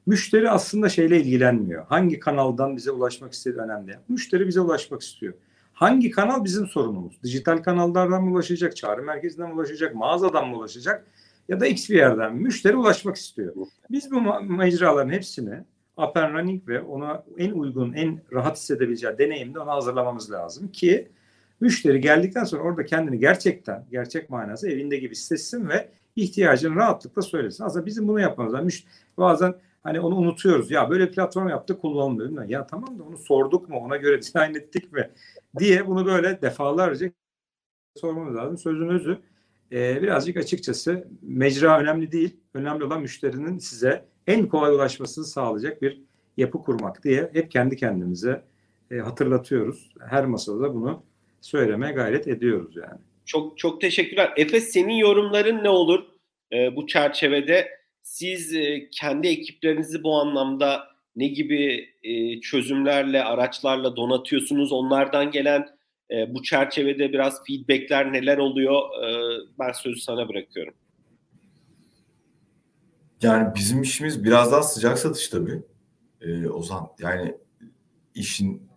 S2: Müşteri aslında şeyle ilgilenmiyor. Hangi kanaldan bize ulaşmak istediği önemli. Müşteri bize ulaşmak istiyor. Hangi kanal bizim sorunumuz? Dijital kanallardan mı ulaşacak, çağrı merkezinden mi ulaşacak, mağazadan mı ulaşacak ya da X bir yerden müşteri ulaşmak istiyor. Biz bu mecraların hepsini up and running ve ona en uygun, en rahat hissedebileceği deneyimde onu hazırlamamız lazım ki müşteri geldikten sonra orada kendini gerçekten, gerçek manası evinde gibi hissetsin ve ihtiyacını rahatlıkla söylesin. Aslında bizim bunu yapmamız lazım. Bazen hani onu unutuyoruz. Ya böyle platform yaptık kullanılmıyor. Ya tamam da onu sorduk mu? Ona göre dizayn ettik mi? diye bunu böyle defalarca sormamız lazım. Sözün özü e, birazcık açıkçası mecra önemli değil. Önemli olan müşterinin size en kolay ulaşmasını sağlayacak bir yapı kurmak diye hep kendi kendimize e, hatırlatıyoruz. Her masada bunu söylemeye gayret ediyoruz yani.
S1: Çok çok teşekkürler. Efes senin yorumların ne olur e, bu çerçevede? Siz e, kendi ekiplerinizi bu anlamda ne gibi e, çözümlerle, araçlarla donatıyorsunuz? Onlardan gelen e, bu çerçevede biraz feedbackler neler oluyor? E, ben sözü sana bırakıyorum.
S3: Yani bizim işimiz biraz daha sıcak satış tabii. Ee, Ozan yani işin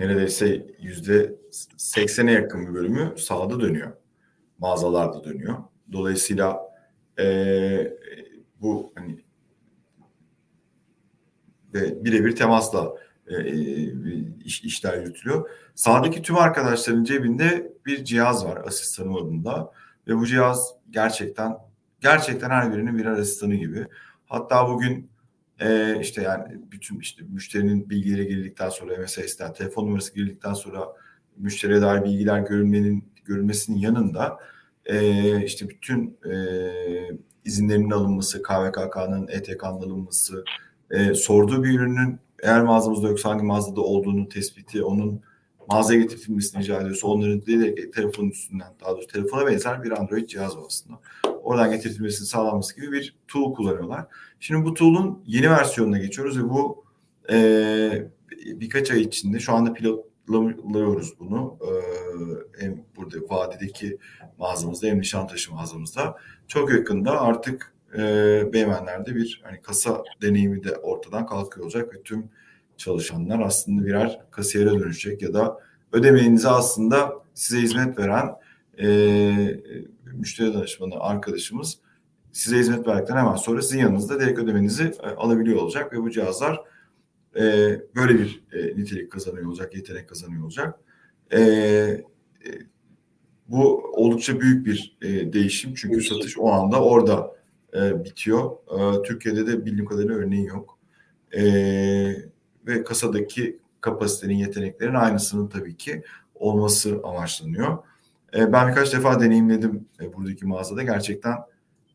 S3: neredeyse yüzde seksene yakın bir bölümü sahada dönüyor. Mağazalarda dönüyor. Dolayısıyla e, bu hani ve birebir temasla e, e, iş, işler yürütülüyor. Sağdaki tüm arkadaşların cebinde bir cihaz var asistanım adında ve bu cihaz gerçekten gerçekten her birinin bir asistanı gibi. Hatta bugün e, işte yani bütün işte müşterinin bilgileri girdikten sonra MSS'den telefon numarası girdikten sonra müşteriye dair bilgiler görülmenin görülmesinin yanında e, işte bütün e, izinlerinin alınması, KVKK'nın, ETK'nın alınması, e, sorduğu bir ürünün eğer mağazamızda yoksa hangi mağazada olduğunu tespiti, onun mağazaya getirilmesini rica ediyorsa onların direkt telefonun üstünden daha doğrusu telefona benzer bir Android cihaz aslında. Oradan getirilmesini sağlanması gibi bir tool kullanıyorlar. Şimdi bu tool'un yeni versiyonuna geçiyoruz ve bu e, birkaç ay içinde şu anda pilotlıyoruz bunu. E, hem burada vadideki mağazamızda hem Nişantaşı mağazamızda. Çok yakında artık e, Beymenler'de bir hani kasa deneyimi de ortadan kalkıyor olacak ve tüm çalışanlar aslında birer kasiyere dönüşecek ya da ödemenizi aslında size hizmet veren e, müşteri danışmanı arkadaşımız size hizmet verdikten hemen sonra sizin yanınızda direkt ödemenizi e, alabiliyor olacak ve bu cihazlar e, böyle bir e, nitelik kazanıyor olacak, yetenek kazanıyor olacak. E, e, bu oldukça büyük bir e, değişim çünkü satış o anda orada e, bitiyor. E, Türkiye'de de bildiğim kadarıyla örneği yok. E, ve kasadaki kapasitenin, yeteneklerin aynısının tabii ki olması amaçlanıyor. E, ben birkaç defa deneyimledim e, buradaki mağazada. Gerçekten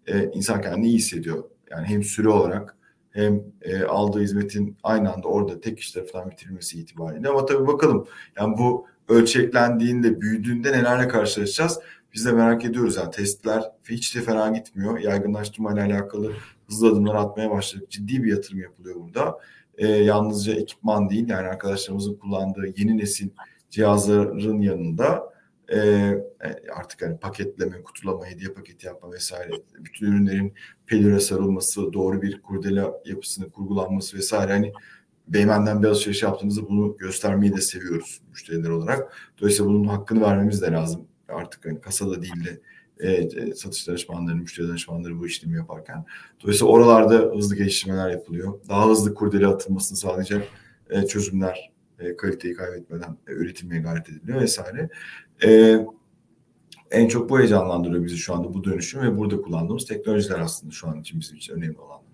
S3: e, insan kendini iyi hissediyor. Yani hem süre olarak hem e, aldığı hizmetin aynı anda orada tek kişi tarafından bitirilmesi itibariyle. Ama tabii bakalım yani bu ölçeklendiğinde, büyüdüğünde nelerle karşılaşacağız? Biz de merak ediyoruz. Yani testler hiç de fena gitmiyor. Yaygınlaştırma ile alakalı hızlı adımlar atmaya başladık. Ciddi bir yatırım yapılıyor burada. E, yalnızca ekipman değil yani arkadaşlarımızın kullandığı yeni nesil cihazların yanında e, artık hani paketleme, kutulama, hediye paketi yapma vesaire bütün ürünlerin pelure sarılması, doğru bir kurdele yapısının kurgulanması vesaire hani Beymen'den bir alışveriş yaptığımızda bunu göstermeyi de seviyoruz müşteriler olarak. Dolayısıyla bunun hakkını vermemiz de lazım. Artık hani kasada değil de e, e, satış danışmanları, müşteri danışmanları bu işlemi yaparken. Dolayısıyla oralarda hızlı geliştirmeler yapılıyor. Daha hızlı kurdele atılmasını sağlayacak e, çözümler e, kaliteyi kaybetmeden e, üretilmeye gayret ediliyor vesaire. E, en çok bu heyecanlandırıyor bizi şu anda bu dönüşüm ve burada kullandığımız teknolojiler aslında şu an için bizim için önemli olanlar.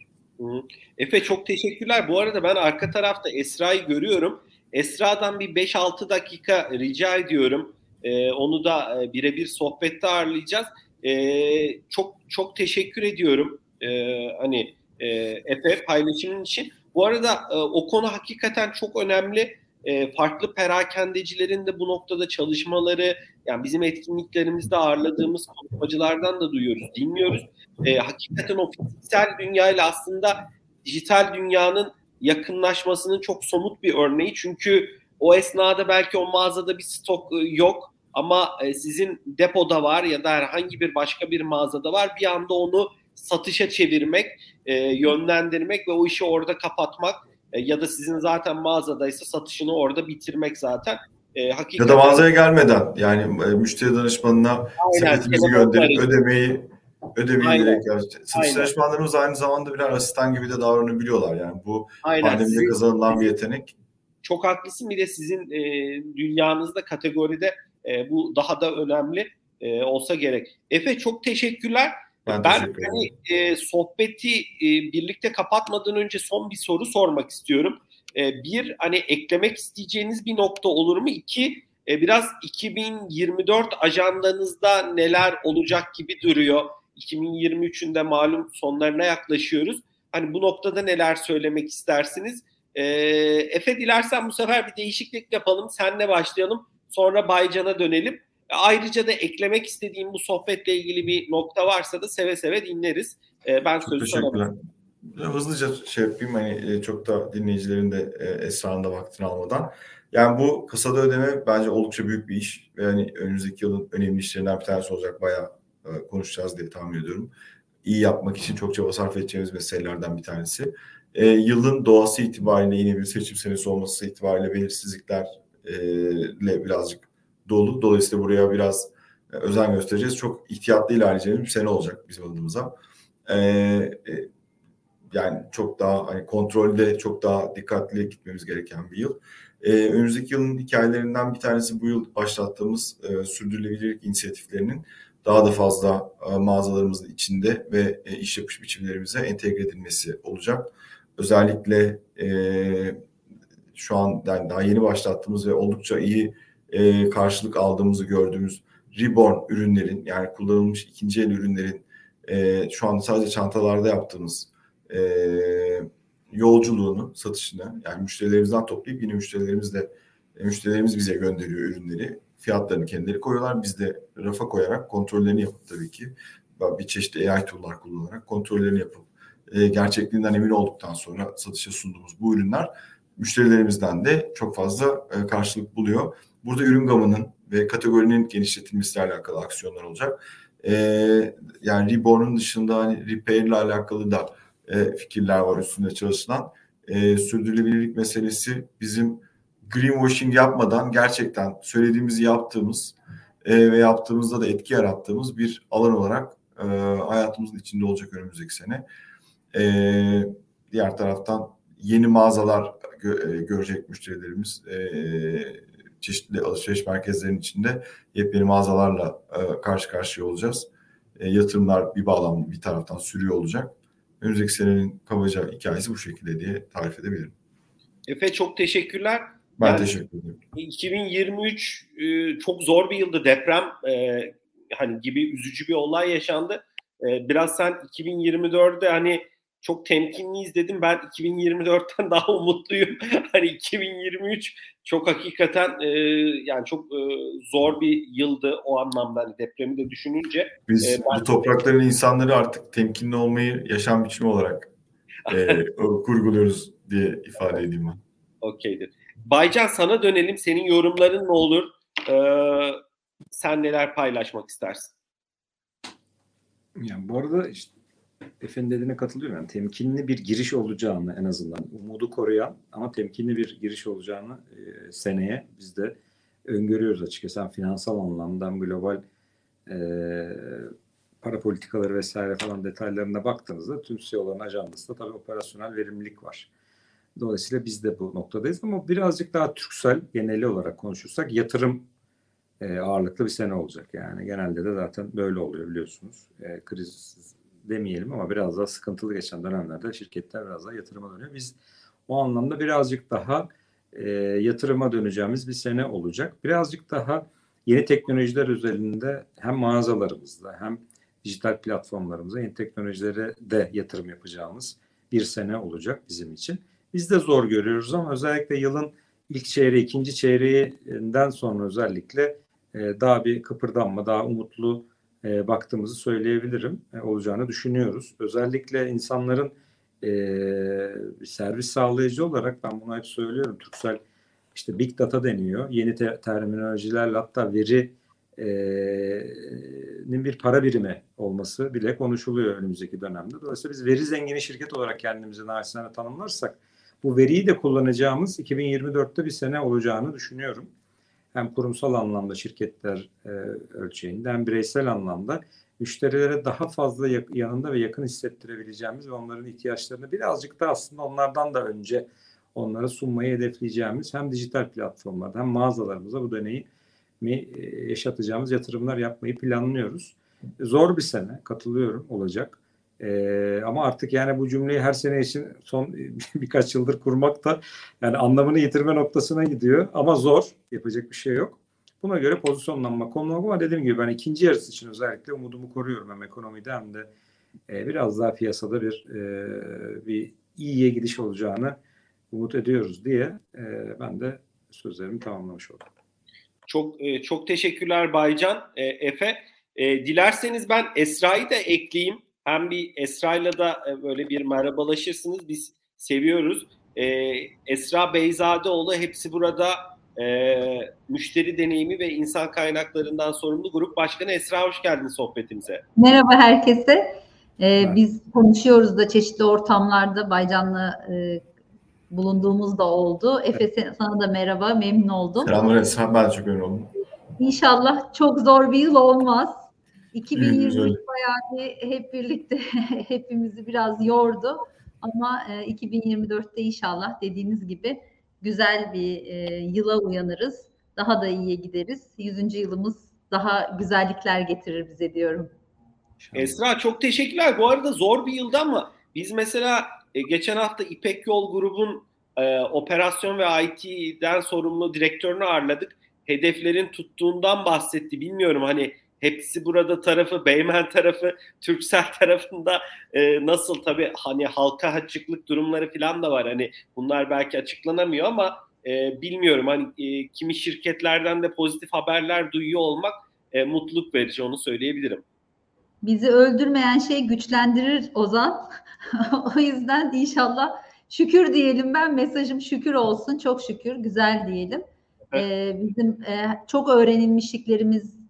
S1: Efe çok teşekkürler. Bu arada ben arka tarafta Esra'yı görüyorum. Esra'dan bir 5-6 dakika rica ediyorum. Ee, onu da e, birebir sohbette ağırlayacağız. Ee, çok çok teşekkür ediyorum. Ee, hani e, Efe paylaşımın için. Bu arada e, o konu hakikaten çok önemli. E, farklı perakendecilerin de bu noktada çalışmaları, yani bizim etkinliklerimizde ağırladığımız konuşmacılardan da duyuyoruz, dinliyoruz. e, hakikaten o fiziksel dünyayla aslında dijital dünyanın yakınlaşmasının çok somut bir örneği. Çünkü o esnada belki o mağazada bir stok e, yok ama e, sizin depoda var ya da herhangi bir başka bir mağazada var. Bir anda onu satışa çevirmek, e, yönlendirmek ve o işi orada kapatmak ya da sizin zaten mağazadaysa satışını orada bitirmek zaten.
S3: hakikaten... Ya da mağazaya gelmeden yani müşteri danışmanına sepetimizi gönderip ödemeyi ödemeyi direkt Satış danışmanlarımız aynı zamanda birer asistan gibi de davranabiliyorlar. Yani bu Aynen. pandemide kazanılan bir yetenek.
S1: Çok haklısın. Bir de sizin e, dünyanızda kategoride e, bu daha da önemli e, olsa gerek. Efe çok teşekkürler. Ben, ben hani, e, sohbeti e, birlikte kapatmadan önce son bir soru sormak istiyorum. E, bir hani eklemek isteyeceğiniz bir nokta olur mu? İki e, biraz 2024 ajandanızda neler olacak gibi duruyor. 2023'ün de malum sonlarına yaklaşıyoruz. Hani bu noktada neler söylemek istersiniz? E, Efe dilersen bu sefer bir değişiklik yapalım. Senle başlayalım. Sonra Baycan'a dönelim. Ayrıca da eklemek istediğim bu sohbetle ilgili bir nokta varsa da seve seve dinleriz. E, ben sözü sana
S3: Hızlıca şey yapayım hani e, çok da dinleyicilerin de e, esrarında vaktini almadan. Yani bu kasada ödeme bence oldukça büyük bir iş. Ve yani önümüzdeki yılın önemli işlerinden bir tanesi olacak. Bayağı e, konuşacağız diye tahmin ediyorum. İyi yapmak için çok çaba sarf edeceğimiz meselelerden bir tanesi. E, yılın doğası itibariyle yine bir seçim senesi olması itibariyle belirsizliklerle birazcık dolu. Dolayısıyla buraya biraz e, özen göstereceğiz. Çok ihtiyatlı ilerleyeceğimiz bir sene olacak bizim adımıza. E, e, yani çok daha hani kontrolde çok daha dikkatli gitmemiz gereken bir yıl. E, önümüzdeki yılın hikayelerinden bir tanesi bu yıl başlattığımız e, sürdürülebilirlik inisiyatiflerinin daha da fazla e, mağazalarımızın içinde ve e, iş yapış biçimlerimize entegre edilmesi olacak. Özellikle e, şu an yani daha yeni başlattığımız ve oldukça iyi e, karşılık aldığımızı gördüğümüz Reborn ürünlerin yani kullanılmış ikinci el ürünlerin e, şu anda sadece çantalarda yaptığımız e, yolculuğunu, satışını yani müşterilerimizden toplayıp yine müşterilerimizle e, müşterilerimiz bize gönderiyor ürünleri fiyatlarını kendileri koyuyorlar. Biz de rafa koyarak kontrollerini yapıp tabii ki bir çeşit AI tool'lar kullanarak kontrollerini yapıp e, gerçekliğinden emin olduktan sonra satışa sunduğumuz bu ürünler müşterilerimizden de çok fazla e, karşılık buluyor. Burada ürün gamının ve kategorinin genişletilmesiyle alakalı aksiyonlar olacak. E, yani Reborn'un dışında hani repair ile alakalı da e, fikirler var üstünde çalışılan. E, sürdürülebilirlik meselesi bizim greenwashing yapmadan gerçekten söylediğimizi yaptığımız e, ve yaptığımızda da etki yarattığımız bir alan olarak e, hayatımızın içinde olacak önümüzdeki sene. E, diğer taraftan yeni mağazalar gö- e, görecek müşterilerimiz. E, çeşitli alışveriş merkezlerinin içinde yepyeni mağazalarla e, karşı karşıya olacağız. E, yatırımlar bir bağlam bir taraftan sürüyor olacak. Önümüzdeki senenin kabaca hikayesi bu şekilde diye tarif edebilirim.
S1: Efe çok teşekkürler.
S3: Ben yani, teşekkür ederim.
S1: 2023 e, çok zor bir yıldı. Deprem e, hani gibi üzücü bir olay yaşandı. E, biraz sen 2024'de hani çok temkinliyiz dedim. Ben 2024'ten daha umutluyum. hani 2023 çok hakikaten e, yani çok e, zor bir yıldı o anlamda hani depremi de düşününce.
S3: Biz e, bu toprakların insanları artık temkinli olmayı yaşam biçimi olarak e, kurguluyoruz diye ifade edeyim ben.
S1: Okeydir. Baycan sana dönelim. Senin yorumların ne olur? Ee, sen neler paylaşmak istersin?
S2: Yani bu arada işte Efe'nin dediğine katılıyorum. Yani temkinli bir giriş olacağını en azından umudu koruyan ama temkinli bir giriş olacağını e, seneye biz de öngörüyoruz açıkçası. Hem finansal anlamda global e, para politikaları vesaire falan detaylarına baktığınızda tüm CEO'ların ajandasında tabii operasyonel verimlilik var. Dolayısıyla biz de bu noktadayız ama birazcık daha Türksel geneli olarak konuşursak yatırım e, ağırlıklı bir sene olacak. Yani genelde de zaten böyle oluyor biliyorsunuz. E, kriz demeyelim ama biraz daha sıkıntılı geçen dönemlerde şirketler biraz daha yatırıma dönüyor. Biz o anlamda birazcık daha e, yatırıma döneceğimiz bir sene olacak. Birazcık daha yeni teknolojiler üzerinde hem mağazalarımızda hem dijital platformlarımıza yeni teknolojilere de yatırım yapacağımız bir sene olacak bizim için. Biz de zor görüyoruz ama özellikle yılın ilk çeyreği, ikinci çeyreğinden sonra özellikle e, daha bir kıpırdanma, daha umutlu e, baktığımızı söyleyebilirim. E, olacağını düşünüyoruz. Özellikle insanların e, servis sağlayıcı olarak ben bunu hep söylüyorum. Türksel işte big data deniyor. Yeni te- terminolojilerle hatta veri nin bir para birimi olması bile konuşuluyor önümüzdeki dönemde. Dolayısıyla biz veri zengini şirket olarak kendimizi naçizane tanımlarsak bu veriyi de kullanacağımız 2024'te bir sene olacağını düşünüyorum. Hem kurumsal anlamda şirketler e, ölçeğinde hem bireysel anlamda müşterilere daha fazla yanında ve yakın hissettirebileceğimiz ve onların ihtiyaçlarını birazcık da aslında onlardan da önce onlara sunmayı hedefleyeceğimiz hem dijital platformlarda hem mağazalarımıza bu deneyi mi e, yaşatacağımız yatırımlar yapmayı planlıyoruz. Zor bir sene katılıyorum olacak. Ee, ama artık yani bu cümleyi her sene için son birkaç yıldır kurmak da yani anlamını yitirme noktasına gidiyor. Ama zor. Yapacak bir şey yok. Buna göre pozisyonlanma konulmak ama dediğim gibi ben ikinci yarısı için özellikle umudumu koruyorum hem ekonomide hem de e, biraz daha piyasada bir e, bir iyiye gidiş olacağını umut ediyoruz diye e, ben de sözlerimi tamamlamış oldum.
S1: Çok e, çok teşekkürler Baycan, e, Efe. E, dilerseniz ben Esra'yı da ekleyeyim. Hem bir Esra'yla da e, böyle bir merhabalaşırsınız. Biz seviyoruz. E, Esra Beyzadeoğlu hepsi burada e, müşteri deneyimi ve insan kaynaklarından sorumlu grup başkanı Esra hoş geldin sohbetimize.
S4: Merhaba herkese. Ee, biz konuşuyoruz da çeşitli ortamlarda Baycan'la e, bulunduğumuz da oldu. Efe sana da merhaba, memnun oldum.
S3: Selamlar Esra, ben çok memnun oldum.
S4: İnşallah çok zor bir yıl olmaz. 2020 bayağı hep birlikte hepimizi biraz yordu. Ama e, 2024'te inşallah dediğiniz gibi güzel bir e, yıla uyanırız. Daha da iyiye gideriz. 100. yılımız daha güzellikler getirir bize diyorum.
S1: Esra çok teşekkürler. Bu arada zor bir yıldı ama biz mesela e, geçen hafta İpek Yol grubun e, operasyon ve IT'den sorumlu direktörünü ağırladık. Hedeflerin tuttuğundan bahsetti. Bilmiyorum hani hepsi burada tarafı, Beymen tarafı, Türksel tarafında e, nasıl tabii hani halka açıklık durumları falan da var. Hani bunlar belki açıklanamıyor ama e, bilmiyorum hani e, kimi şirketlerden de pozitif haberler duyuyor olmak e, mutluluk verici onu söyleyebilirim.
S4: Bizi öldürmeyen şey güçlendirir Ozan. o yüzden inşallah şükür diyelim ben mesajım şükür olsun çok şükür güzel diyelim. Evet. Ee, bizim e, çok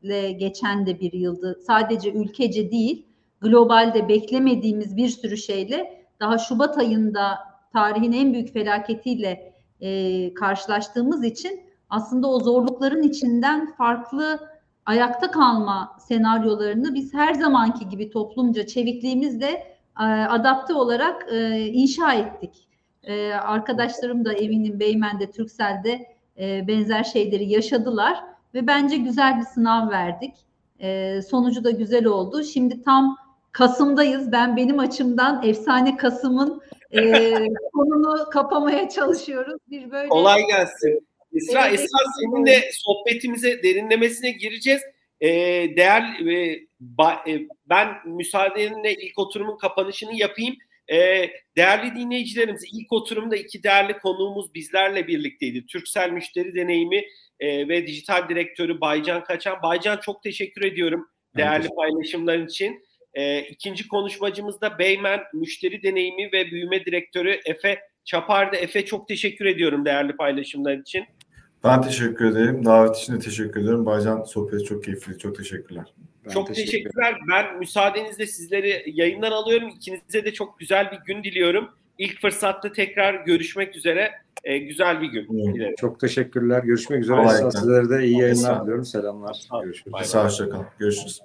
S4: öğrenilmişliklerimizle geçen de bir yıldı. Sadece ülkece değil globalde beklemediğimiz bir sürü şeyle daha Şubat ayında tarihin en büyük felaketiyle e, karşılaştığımız için aslında o zorlukların içinden farklı ayakta kalma senaryolarını biz her zamanki gibi toplumca çevikliğimizle e, adapte olarak e, inşa ettik. E, arkadaşlarım da eminim Beymen'de, Türksel'de e, benzer şeyleri yaşadılar ve bence güzel bir sınav verdik. E, sonucu da güzel oldu. Şimdi tam Kasım'dayız. Ben benim açımdan efsane Kasım'ın e, konunu kapamaya çalışıyoruz. Bir böyle
S1: Kolay gelsin. Esra, evet, Esra seninle sohbetimize derinlemesine gireceğiz. Ee, değer e, ba, e, ben müsaadenle ilk oturumun kapanışını yapayım. Ee, değerli dinleyicilerimiz ilk oturumda iki değerli konuğumuz bizlerle birlikteydi. Türksel Müşteri Deneyimi e, ve Dijital Direktörü Baycan Kaçan. Baycan çok teşekkür ediyorum değerli evet. paylaşımların için. E, ikinci konuşmacımız da Beymen Müşteri Deneyimi ve Büyüme Direktörü Efe Çapar'da. Efe çok teşekkür ediyorum değerli paylaşımlar için.
S3: Ben teşekkür ederim. Davet için de teşekkür ederim. Baycan sohbeti çok keyifli. Çok teşekkürler.
S1: Ben çok teşekkür teşekkürler. Ben müsaadenizle sizleri yayından alıyorum. İkinize de çok güzel bir gün diliyorum. İlk fırsatta tekrar görüşmek üzere. Ee, güzel bir gün.
S2: Dilerim. Çok teşekkürler. Görüşmek üzere. Sizlere de iyi yayınlar diliyorum. Selamlar. Görüşürüz.
S3: Sağ olun. Görüşürüz.